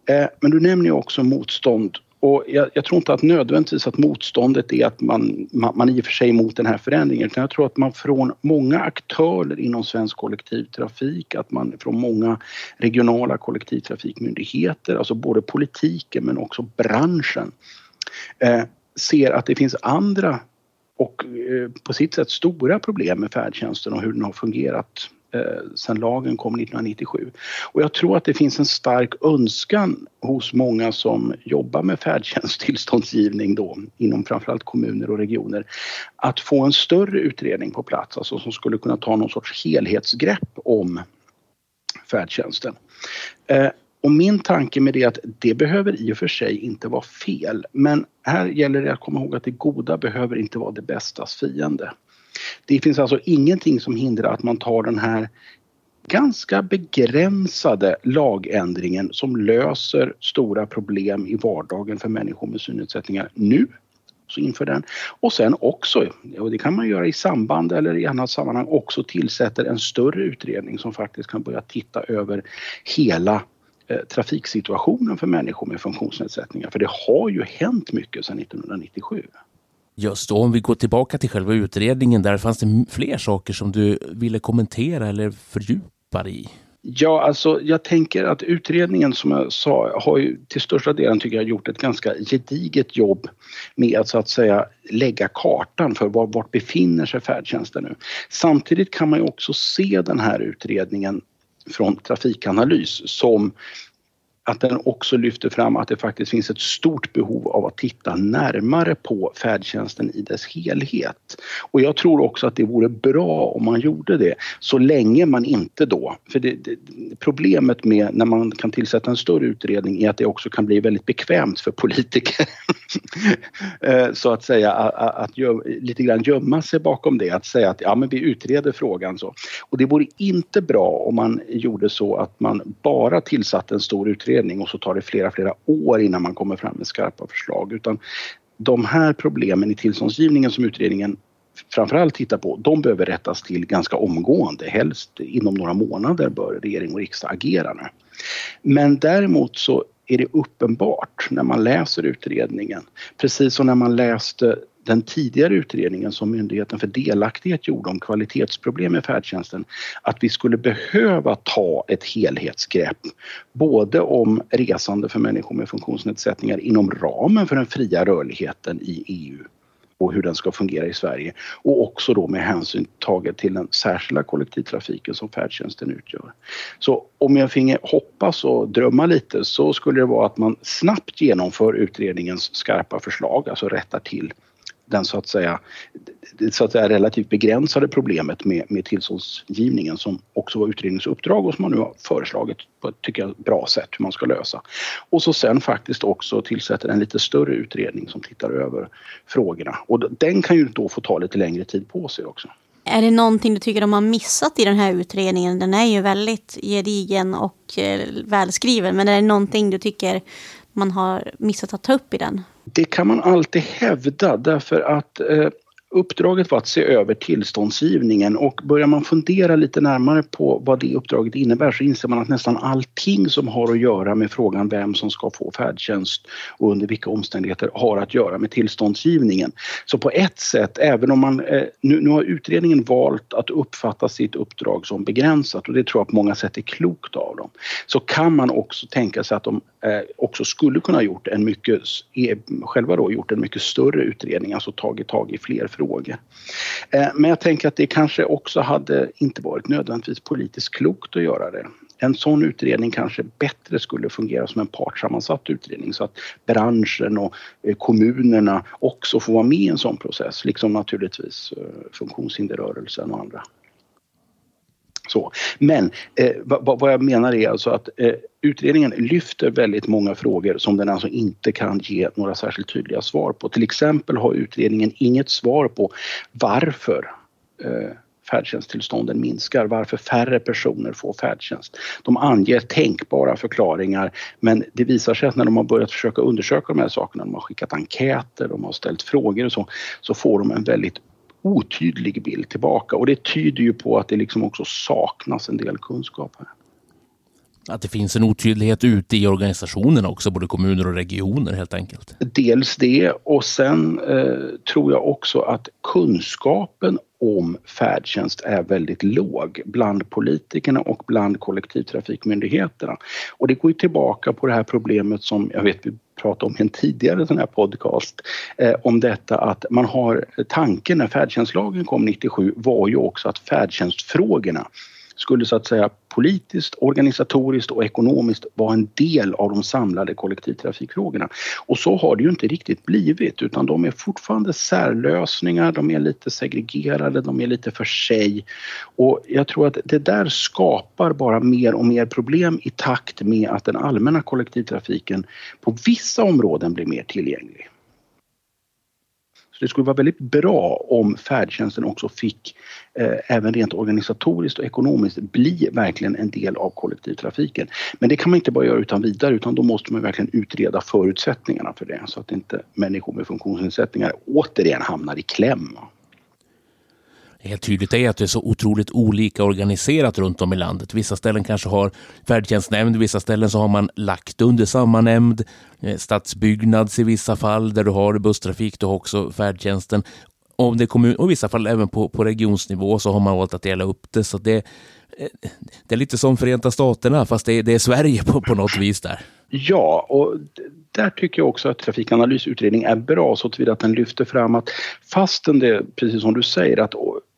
Eh, men du nämner ju också motstånd och jag, jag, tror inte att nödvändigtvis att motståndet är att man, man, man i och för sig är emot den här förändringen utan jag tror att man från många aktörer inom svensk kollektivtrafik, att man från många regionala kollektivtrafikmyndigheter, alltså både politiken men också branschen, eh, ser att det finns andra och eh, på sitt sätt stora problem med färdtjänsten och hur den har fungerat sen sedan lagen kom 1997. Och jag tror att det finns en stark önskan hos många som jobbar med färdtjänsttillståndsgivning då inom framförallt kommuner och regioner att få en större utredning på plats, alltså som skulle kunna ta någon sorts helhetsgrepp om färdtjänsten. Eh, och min tanke med det är att det behöver i och för sig inte vara fel. Men här gäller det att komma ihåg att det goda behöver inte vara det bästas fiende. Det finns alltså ingenting som hindrar att man tar den här ganska begränsade lagändringen som löser stora problem i vardagen för människor med synnedsättningar nu så inför den. Och sen också, och det kan man göra i samband eller i annat sammanhang, också tillsätter en större utredning som faktiskt kan börja titta över hela trafiksituationen för människor med funktionsnedsättningar. För det har ju hänt mycket sedan 1997. Just då, om vi går tillbaka till själva utredningen, där fanns det fler saker som du ville kommentera eller fördjupa i? Ja, alltså jag tänker att utredningen som jag sa har ju till största delen tycker jag gjort ett ganska gediget jobb med att så att säga lägga kartan för var, vart befinner sig färdtjänsten nu. Samtidigt kan man ju också se den här utredningen från Trafikanalys som att den också lyfter fram att det faktiskt finns ett stort behov av att titta närmare på färdtjänsten i dess helhet. Och jag tror också att det vore bra om man gjorde det så länge man inte då, för det, det, problemet med när man kan tillsätta en större utredning är att det också kan bli väldigt bekvämt för politiker eh, så att säga att, att göm, lite grann gömma sig bakom det, att säga att ja men vi utreder frågan så. Och det vore inte bra om man gjorde så att man bara tillsatte en stor utredning utredning och så tar det flera, flera år innan man kommer fram med skarpa förslag. Utan de här problemen i tillståndsgivningen som utredningen framförallt tittar på, de behöver rättas till ganska omgående. Helst inom några månader bör regering och riksdag agera nu. Men däremot så är det uppenbart när man läser utredningen, precis som när man läste den tidigare utredningen som Myndigheten för delaktighet gjorde om kvalitetsproblem i färdtjänsten att vi skulle behöva ta ett helhetsgrepp både om resande för människor med funktionsnedsättningar inom ramen för den fria rörligheten i EU och hur den ska fungera i Sverige och också då med hänsyn taget till den särskilda kollektivtrafiken som färdtjänsten utgör. Så om jag finge hoppas och drömma lite så skulle det vara att man snabbt genomför utredningens skarpa förslag, alltså rättar till den så att säga, så att säga relativt begränsade problemet med, med tillståndsgivningen som också var utredningens uppdrag och som man nu har föreslagit på ett, tycker jag, bra sätt hur man ska lösa. Och så sen faktiskt också tillsätter en lite större utredning som tittar över frågorna. Och den kan ju då få ta lite längre tid på sig också. Är det någonting du tycker de har missat i den här utredningen? Den är ju väldigt gedigen och eh, välskriven. Men är det någonting du tycker man har missat att ta upp i den? Det kan man alltid hävda därför att eh, Uppdraget var att se över tillståndsgivningen och börjar man fundera lite närmare på vad det uppdraget innebär så inser man att nästan allting som har att göra med frågan vem som ska få färdtjänst och under vilka omständigheter har att göra med tillståndsgivningen. Så på ett sätt, även om man... Eh, nu, nu har utredningen valt att uppfatta sitt uppdrag som begränsat och det tror jag på många sätt är klokt av dem. Så kan man också tänka sig att de eh, också skulle kunna ha gjort en mycket, e- själva då gjort en mycket större utredning, alltså tagit tag i fler frågor. Eh, men jag tänker att det kanske också hade inte varit nödvändigtvis politiskt klokt att göra det. En sån utredning kanske bättre skulle fungera som en partssammansatt utredning så att branschen och eh, kommunerna också får vara med i en sån process, liksom naturligtvis eh, funktionshinderrörelsen och andra. Så. Men eh, vad, vad, jag menar är alltså att eh, utredningen lyfter väldigt många frågor som den alltså inte kan ge några särskilt tydliga svar på. Till exempel har utredningen inget svar på varför eh, färdtjänsttillstånden minskar, varför färre personer får färdtjänst. De anger tänkbara förklaringar men det visar sig att när de har börjat försöka undersöka de här sakerna, de har skickat enkäter, de har ställt frågor och så, så får de en väldigt otydlig bild tillbaka och det tyder ju på att det liksom också saknas en del kunskap här. Att det finns en otydlighet ute i organisationerna också, både kommuner och regioner helt enkelt? Dels det och sen eh, tror jag också att kunskapen om färdtjänst är väldigt låg bland politikerna och bland kollektivtrafikmyndigheterna. Och det går ju tillbaka på det här problemet som jag vet vi pratade om i en tidigare sån här podcast eh, om detta att man har tanken när färdtjänstlagen kom 97 var ju också att färdtjänstfrågorna skulle så att säga politiskt, organisatoriskt och ekonomiskt vara en del av de samlade kollektivtrafikfrågorna. Och så har det ju inte riktigt blivit utan de är fortfarande särlösningar, de är lite segregerade, de är lite för sig. Och jag tror att det där skapar bara mer och mer problem i takt med att den allmänna kollektivtrafiken på vissa områden blir mer tillgänglig. Så det skulle vara väldigt bra om färdtjänsten också fick Eh, även rent organisatoriskt och ekonomiskt bli verkligen en del av kollektivtrafiken. Men det kan man inte bara göra utan vidare utan då måste man verkligen utreda förutsättningarna för det så att inte människor med funktionsnedsättningar återigen hamnar i kläm helt tydligt är att det är så otroligt olika organiserat runt om i landet. Vissa ställen kanske har färdtjänstnämnd, vissa ställen så har man lagt under samma nämnd. Eh, stadsbyggnads i vissa fall där du har busstrafik, du har också färdtjänsten. Om det är kommun, och i vissa fall även på, på regionsnivå så har man valt att dela upp det. Så det, eh, det är lite som Förenta Staterna fast det, det är Sverige på, på något vis där. Ja, och där tycker jag också att Trafikanalysutredning är bra så tillvida att den lyfter fram att fastän det, precis som du säger, att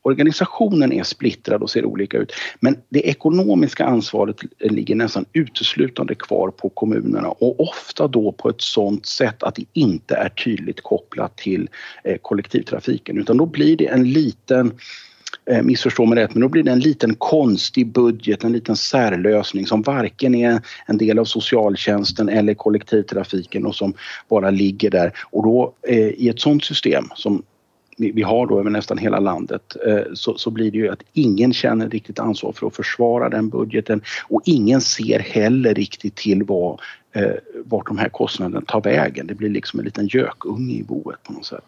Organisationen är splittrad och ser olika ut men det ekonomiska ansvaret ligger nästan uteslutande kvar på kommunerna och ofta då på ett sådant sätt att det inte är tydligt kopplat till eh, kollektivtrafiken utan då blir det en liten eh, missförstå mig rätt, men då blir det en liten konstig budget, en liten särlösning som varken är en del av socialtjänsten eller kollektivtrafiken och som bara ligger där. Och då eh, i ett sådant system som vi har då över nästan hela landet eh, så, så blir det ju att ingen känner riktigt ansvar för att försvara den budgeten och ingen ser heller riktigt till vad, eh, vart de här kostnaderna tar vägen. Det blir liksom en liten gökunge i boet på något sätt.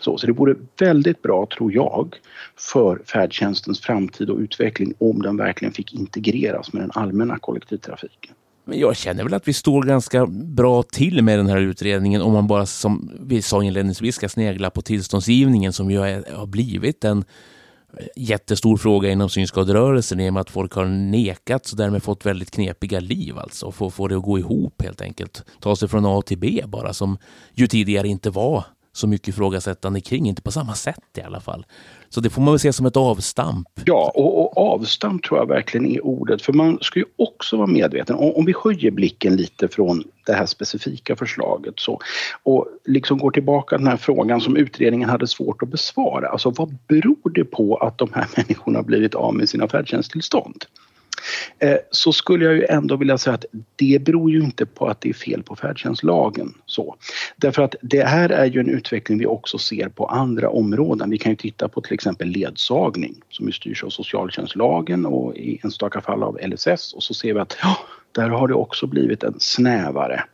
Så, så det vore väldigt bra, tror jag, för färdtjänstens framtid och utveckling om den verkligen fick integreras med den allmänna kollektivtrafiken. Men jag känner väl att vi står ganska bra till med den här utredningen om man bara som vi sa inledningsvis ska snegla på tillståndsgivningen som ju har blivit en jättestor fråga inom synskaderörelsen i och med att folk har nekats och därmed fått väldigt knepiga liv alltså. Få, få det att gå ihop helt enkelt. Ta sig från A till B bara som ju tidigare inte var så mycket ifrågasättande kring, inte på samma sätt i alla fall. Så det får man väl se som ett avstamp. Ja, och, och avstamp tror jag verkligen är ordet. För man ska ju också vara medveten, om, om vi höjer blicken lite från det här specifika förslaget så, och liksom går tillbaka till den här frågan som utredningen hade svårt att besvara. Alltså vad beror det på att de här människorna blivit av med sina färdtjänsttillstånd? Eh, så skulle jag ju ändå vilja säga att det beror ju inte på att det är fel på färdtjänstlagen. Så. Därför att det här är ju en utveckling vi också ser på andra områden. Vi kan ju titta på till exempel ledsagning som ju styrs av socialtjänstlagen och i enstaka fall av LSS och så ser vi att ja, där har det också blivit en snävare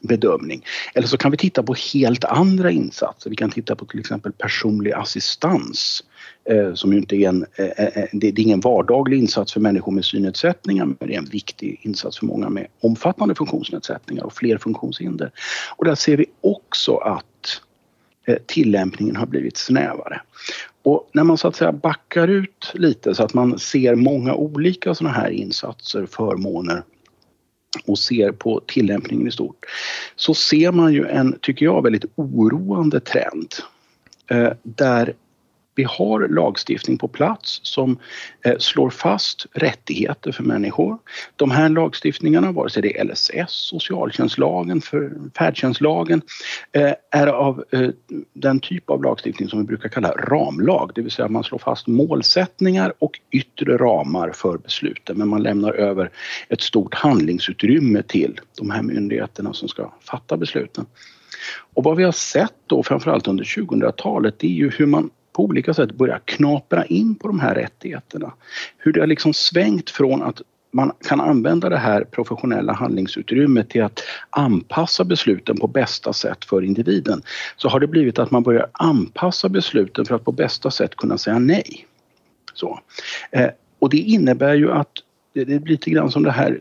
bedömning. Eller så kan vi titta på helt andra insatser. Vi kan titta på till exempel personlig assistans Eh, som ju inte är en, eh, eh, eh det är ingen vardaglig insats för människor med synnedsättningar men det är en viktig insats för många med omfattande funktionsnedsättningar och fler funktionshinder. Och där ser vi också att tillämpningen har blivit snävare. Och när man så att säga backar ut lite så att man ser många olika sådana här insatser, förmåner och ser på tillämpningen i stort så ser man ju en, tycker jag, väldigt oroande trend där vi har lagstiftning på plats som eh, slår fast rättigheter för människor. De här lagstiftningarna, vare sig det är LSS, socialtjänstlagen, för färdtjänstlagen, eh, är av eh, den typ av lagstiftning som vi brukar kalla ramlag, det vill säga man slår fast målsättningar och yttre ramar för besluten men man lämnar över ett stort handlingsutrymme till de här myndigheterna som ska fatta besluten. Och vad vi har sett då framförallt under 2000-talet det är ju hur man på olika sätt börjar knapra in på de här rättigheterna. Hur det har liksom svängt från att man kan använda det här professionella handlingsutrymmet till att anpassa besluten på bästa sätt för individen. Så har det blivit att man börjar anpassa besluten för att på bästa sätt kunna säga nej. Så. Eh, och det innebär ju att det blir lite grann som det här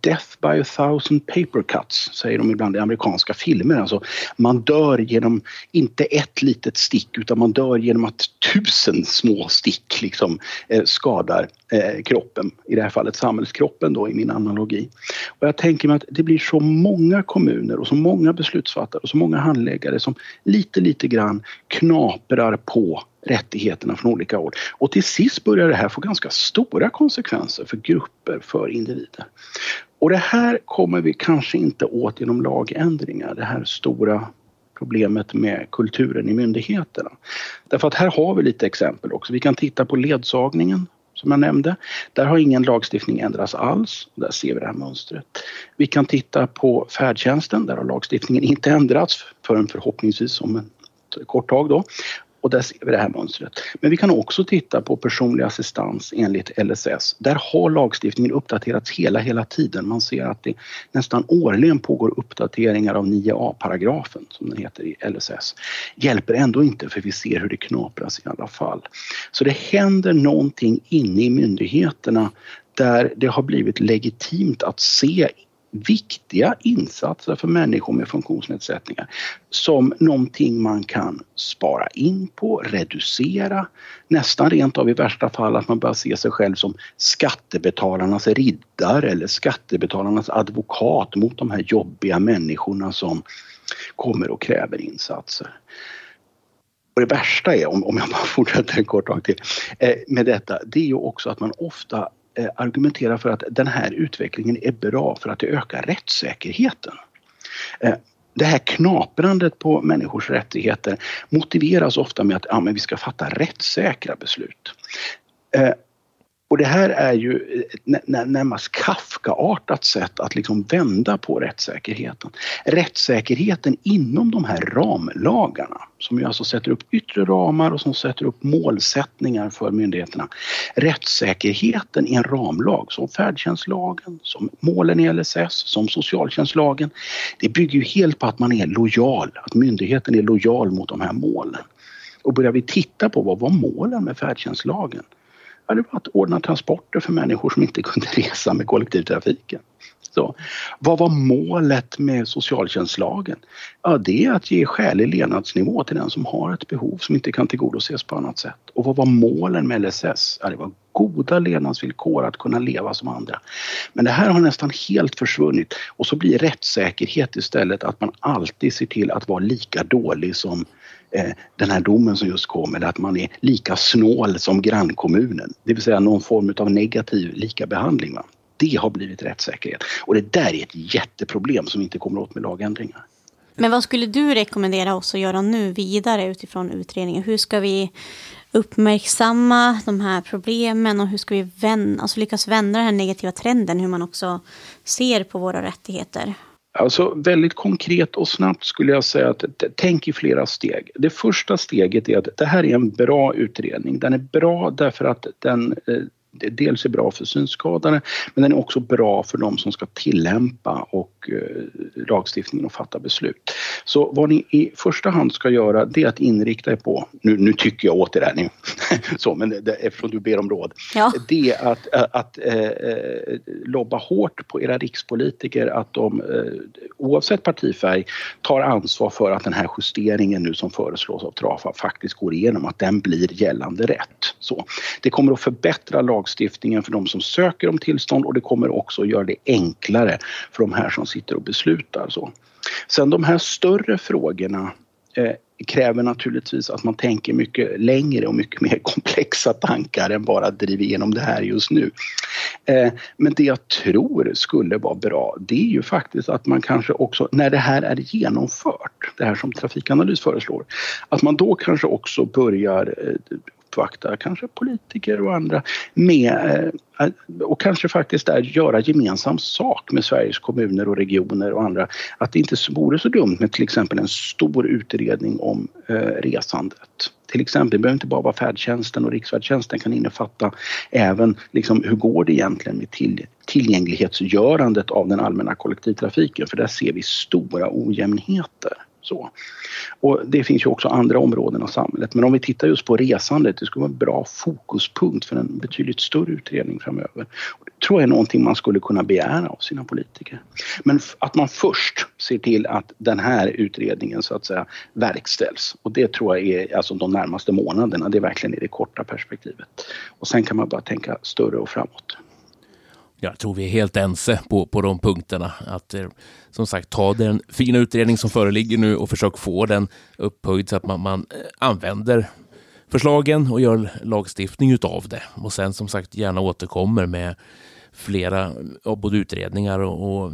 Death by a thousand paper cuts, säger de ibland i amerikanska filmer. Alltså, man dör genom, inte ett litet stick, utan man dör genom att tusen små stick liksom, eh, skadar eh, kroppen. I det här fallet samhällskroppen då, i min analogi. Och jag tänker mig att det blir så många kommuner och så många beslutsfattare och så många handläggare som lite, lite grann knaprar på rättigheterna från olika håll. Och till sist börjar det här få ganska stora konsekvenser för grupper, för individer. Och det här kommer vi kanske inte åt genom lagändringar, det här stora problemet med kulturen i myndigheterna. Därför att här har vi lite exempel också. Vi kan titta på ledsagningen som jag nämnde. Där har ingen lagstiftning ändrats alls. Där ser vi det här mönstret. Vi kan titta på färdtjänsten. Där har lagstiftningen inte ändrats förrän förhoppningsvis om ett kort tag då. Och där ser vi det här mönstret. Men vi kan också titta på personlig assistans enligt LSS. Där har lagstiftningen uppdaterats hela, hela tiden. Man ser att det nästan årligen pågår uppdateringar av 9a-paragrafen som den heter i LSS. Hjälper ändå inte för vi ser hur det knapras i alla fall. Så det händer någonting inne i myndigheterna där det har blivit legitimt att se viktiga insatser för människor med funktionsnedsättningar som någonting man kan spara in på, reducera, nästan rent av i värsta fall att man börjar se sig själv som skattebetalarnas riddare eller skattebetalarnas advokat mot de här jobbiga människorna som kommer och kräver insatser. Och det värsta är, om, jag bara fortsätter en kort tag till, eh, med detta, det är ju också att man ofta Eh, argumenterar för att den här utvecklingen är bra för att det ökar rättssäkerheten. Eh, det här knaprandet på människors rättigheter motiveras ofta med att ja, men vi ska fatta rättssäkra beslut. Eh, och det här är ju ett närmast Kafkaartat sätt att liksom vända på rättssäkerheten. Rättssäkerheten inom de här ramlagarna som ju alltså sätter upp yttre ramar och som sätter upp målsättningar för myndigheterna. Rättssäkerheten i en ramlag som färdtjänstlagen, som målen i LSS, som socialtjänstlagen. Det bygger ju helt på att man är lojal, att myndigheten är lojal mot de här målen. Och börjar vi titta på vad var målen med färdtjänstlagen? Det var att ordna transporter för människor som inte kunde resa med kollektivtrafiken. Så, vad var målet med socialtjänstlagen? Ja, det är att ge skälig levnadsnivå till den som har ett behov som inte kan tillgodoses på annat sätt. Och vad var målen med LSS? Ja, det var goda levnadsvillkor, att kunna leva som andra. Men det här har nästan helt försvunnit och så blir rättssäkerhet istället att man alltid ser till att vara lika dålig som eh, den här domen som just kom, eller att man är lika snål som grannkommunen. Det vill säga någon form av negativ likabehandling. Va? Det har blivit rättssäkerhet. Och det där är ett jätteproblem som inte kommer åt med lagändringar. Men vad skulle du rekommendera oss att göra nu vidare utifrån utredningen? Hur ska vi uppmärksamma de här problemen och hur ska vi vända, alltså lyckas vända den här negativa trenden, hur man också ser på våra rättigheter? Alltså väldigt konkret och snabbt skulle jag säga att tänk i flera steg. Det första steget är att det här är en bra utredning. Den är bra därför att den eh, dels är bra för synskadade men den är också bra för de som ska tillämpa och eh, lagstiftningen och fatta beslut. Så vad ni i första hand ska göra det är att inrikta er på, nu, nu tycker jag åt det där nu, så, men det, eftersom du ber om råd, ja. det är att, att, att eh, lobba hårt på era rikspolitiker att de eh, oavsett partifärg tar ansvar för att den här justeringen nu som föreslås av Trafa faktiskt går igenom, att den blir gällande rätt. Så, det kommer att förbättra lagstiftningen för de som söker om tillstånd och det kommer också att göra det enklare för de här som sitter och beslutar. Så. Sen de här större frågorna eh, kräver naturligtvis att man tänker mycket längre och mycket mer komplexa tankar än bara att driva igenom det här just nu. Eh, men det jag tror skulle vara bra det är ju faktiskt att man kanske också när det här är genomfört, det här som Trafikanalys föreslår, att man då kanske också börjar eh, uppvakta kanske politiker och andra med eh, och kanske faktiskt där göra gemensam sak med Sveriges kommuner och regioner och andra. Att det inte vore så dumt med till exempel en stor utredning om eh, resandet. Till exempel, det behöver inte bara vara färdtjänsten och riksfärdtjänsten kan innefatta även liksom, hur går det egentligen med till, tillgänglighetsgörandet av den allmänna kollektivtrafiken för där ser vi stora ojämnheter. Så. Och det finns ju också andra områden av samhället. Men om vi tittar just på resandet, det skulle vara en bra fokuspunkt för en betydligt större utredning framöver. Och det tror jag är någonting man skulle kunna begära av sina politiker. Men att man först ser till att den här utredningen så att säga verkställs. Och det tror jag är alltså de närmaste månaderna, det är verkligen i det korta perspektivet. Och sen kan man bara tänka större och framåt. Jag tror vi är helt ense på, på de punkterna. Att eh, som sagt ta den fina utredning som föreligger nu och försök få den upphöjd så att man, man eh, använder förslagen och gör lagstiftning utav det. Och sen som sagt gärna återkommer med flera, både utredningar och, och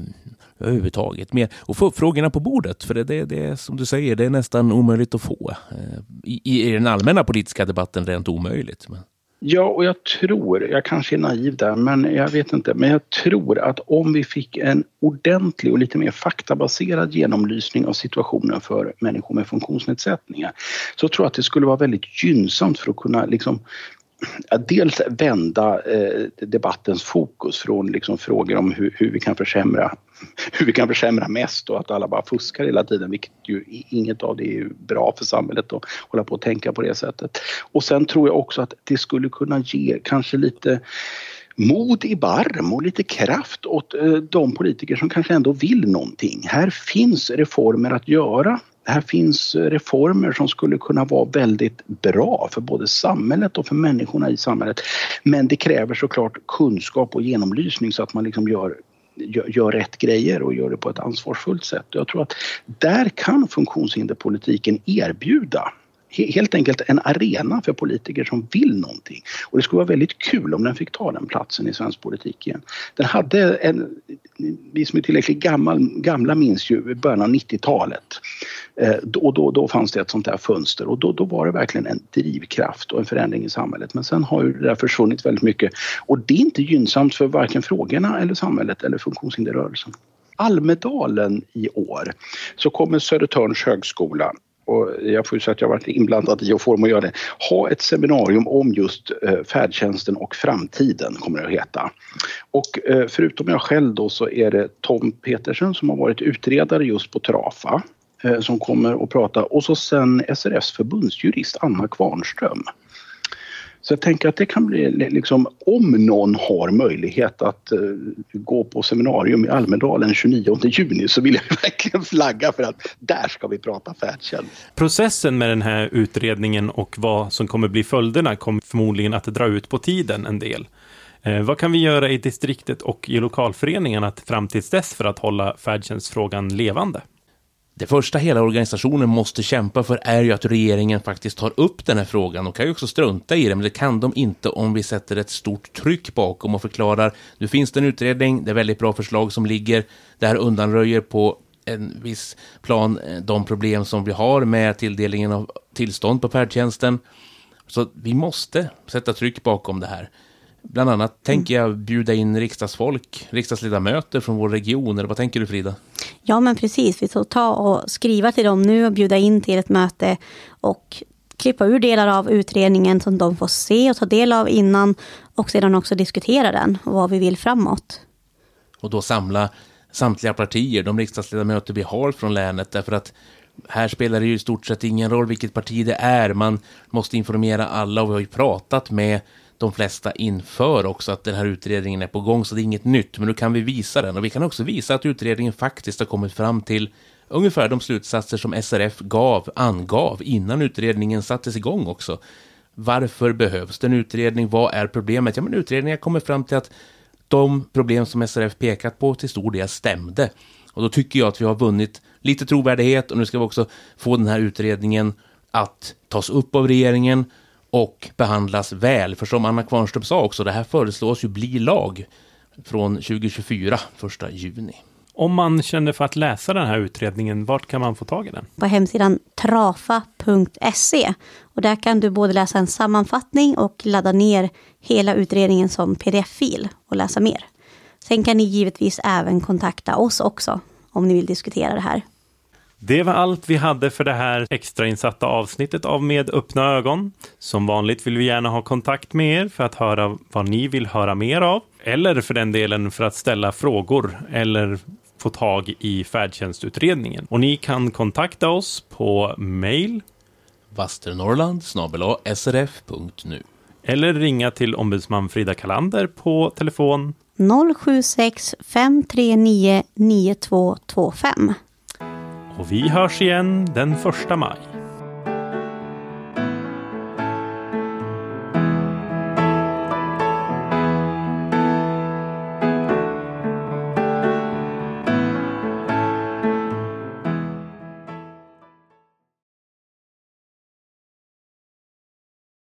överhuvudtaget med och få upp frågorna på bordet. För det, det, det som du säger, det är nästan omöjligt att få. Eh, I, i den allmänna politiska debatten rent omöjligt. Men... Ja, och jag tror, jag kanske är naiv där, men jag vet inte, men jag tror att om vi fick en ordentlig och lite mer faktabaserad genomlysning av situationen för människor med funktionsnedsättningar så tror jag att det skulle vara väldigt gynnsamt för att kunna liksom dels vända eh, debattens fokus från liksom frågor om hur, hur, vi kan försämra hur vi kan försämra mest och att alla bara fuskar hela tiden, vilket ju inget av det är bra för samhället att hålla på och tänka på det sättet. Och sen tror jag också att det skulle kunna ge kanske lite mod i barm och lite kraft åt eh, de politiker som kanske ändå vill någonting. Här finns reformer att göra här finns reformer som skulle kunna vara väldigt bra för både samhället och för människorna i samhället. Men det kräver såklart kunskap och genomlysning så att man liksom gör gör, gör rätt grejer och gör det på ett ansvarsfullt sätt. Jag tror att där kan funktionshinderpolitiken erbjuda helt enkelt en arena för politiker som vill någonting. Och det skulle vara väldigt kul om den fick ta den platsen i svensk politik igen. Den hade en, vi som är tillräckligt gammal, gamla minns ju början av 90-talet. Eh, då, då, då fanns det ett sånt där fönster och då, då var det verkligen en drivkraft och en förändring i samhället. Men sen har ju det där försvunnit väldigt mycket och det är inte gynnsamt för varken frågorna eller samhället eller funktionshinderrörelsen. Almedalen i år så kommer Södertörns högskola och jag får ju säga att jag varit inblandad i och får att göra det, ha ett seminarium om just eh, färdtjänsten och framtiden kommer det att heta. Och eh, förutom jag själv då så är det Tom Petersen som har varit utredare just på Trafa eh, som kommer att prata och så sen SRFs förbundsjurist Anna Kvarnström. Så jag tänker att det kan bli liksom, om någon har möjlighet att uh, gå på seminarium i Almedalen 29 juni så vill jag verkligen flagga för att där ska vi prata färdtjänst. Processen med den här utredningen och vad som kommer bli följderna kommer förmodligen att dra ut på tiden en del. Eh, vad kan vi göra i distriktet och i lokalföreningarna fram tills dess för att hålla färdtjänstfrågan levande? Det första hela organisationen måste kämpa för är ju att regeringen faktiskt tar upp den här frågan. De kan ju också strunta i det, men det kan de inte om vi sätter ett stort tryck bakom och förklarar nu finns det en utredning, det är väldigt bra förslag som ligger, det här undanröjer på en viss plan eh, de problem som vi har med tilldelningen av tillstånd på färdtjänsten. Så vi måste sätta tryck bakom det här. Bland annat tänker jag bjuda in riksdagsfolk, riksdagsledamöter från vår region. Eller vad tänker du Frida? Ja men precis, vi får ta och skriva till dem nu och bjuda in till ett möte och klippa ur delar av utredningen som de får se och ta del av innan och sedan också diskutera den och vad vi vill framåt. Och då samla samtliga partier, de riksdagsledamöter vi har från länet, därför att här spelar det ju i stort sett ingen roll vilket parti det är. Man måste informera alla och vi har ju pratat med de flesta inför också att den här utredningen är på gång, så det är inget nytt. Men nu kan vi visa den och vi kan också visa att utredningen faktiskt har kommit fram till ungefär de slutsatser som SRF gav, angav innan utredningen sattes igång också. Varför behövs det en utredning? Vad är problemet? Ja, men utredningen kommer fram till att de problem som SRF pekat på till stor del stämde. Och då tycker jag att vi har vunnit lite trovärdighet och nu ska vi också få den här utredningen att tas upp av regeringen och behandlas väl. För som Anna Kvarnström sa också, det här föreslås ju bli lag från 2024, första juni. Om man känner för att läsa den här utredningen, vart kan man få tag i den? På hemsidan trafa.se. Och där kan du både läsa en sammanfattning och ladda ner hela utredningen som pdf-fil och läsa mer. Sen kan ni givetvis även kontakta oss också om ni vill diskutera det här. Det var allt vi hade för det här extrainsatta avsnittet av Med öppna ögon. Som vanligt vill vi gärna ha kontakt med er för att höra vad ni vill höra mer av. Eller för den delen för att ställa frågor eller få tag i färdtjänstutredningen. Och ni kan kontakta oss på mail Vasternorrland srf.nu eller ringa till ombudsman Frida Kalander på telefon 076 539 9225 och vi hörs igen den första maj.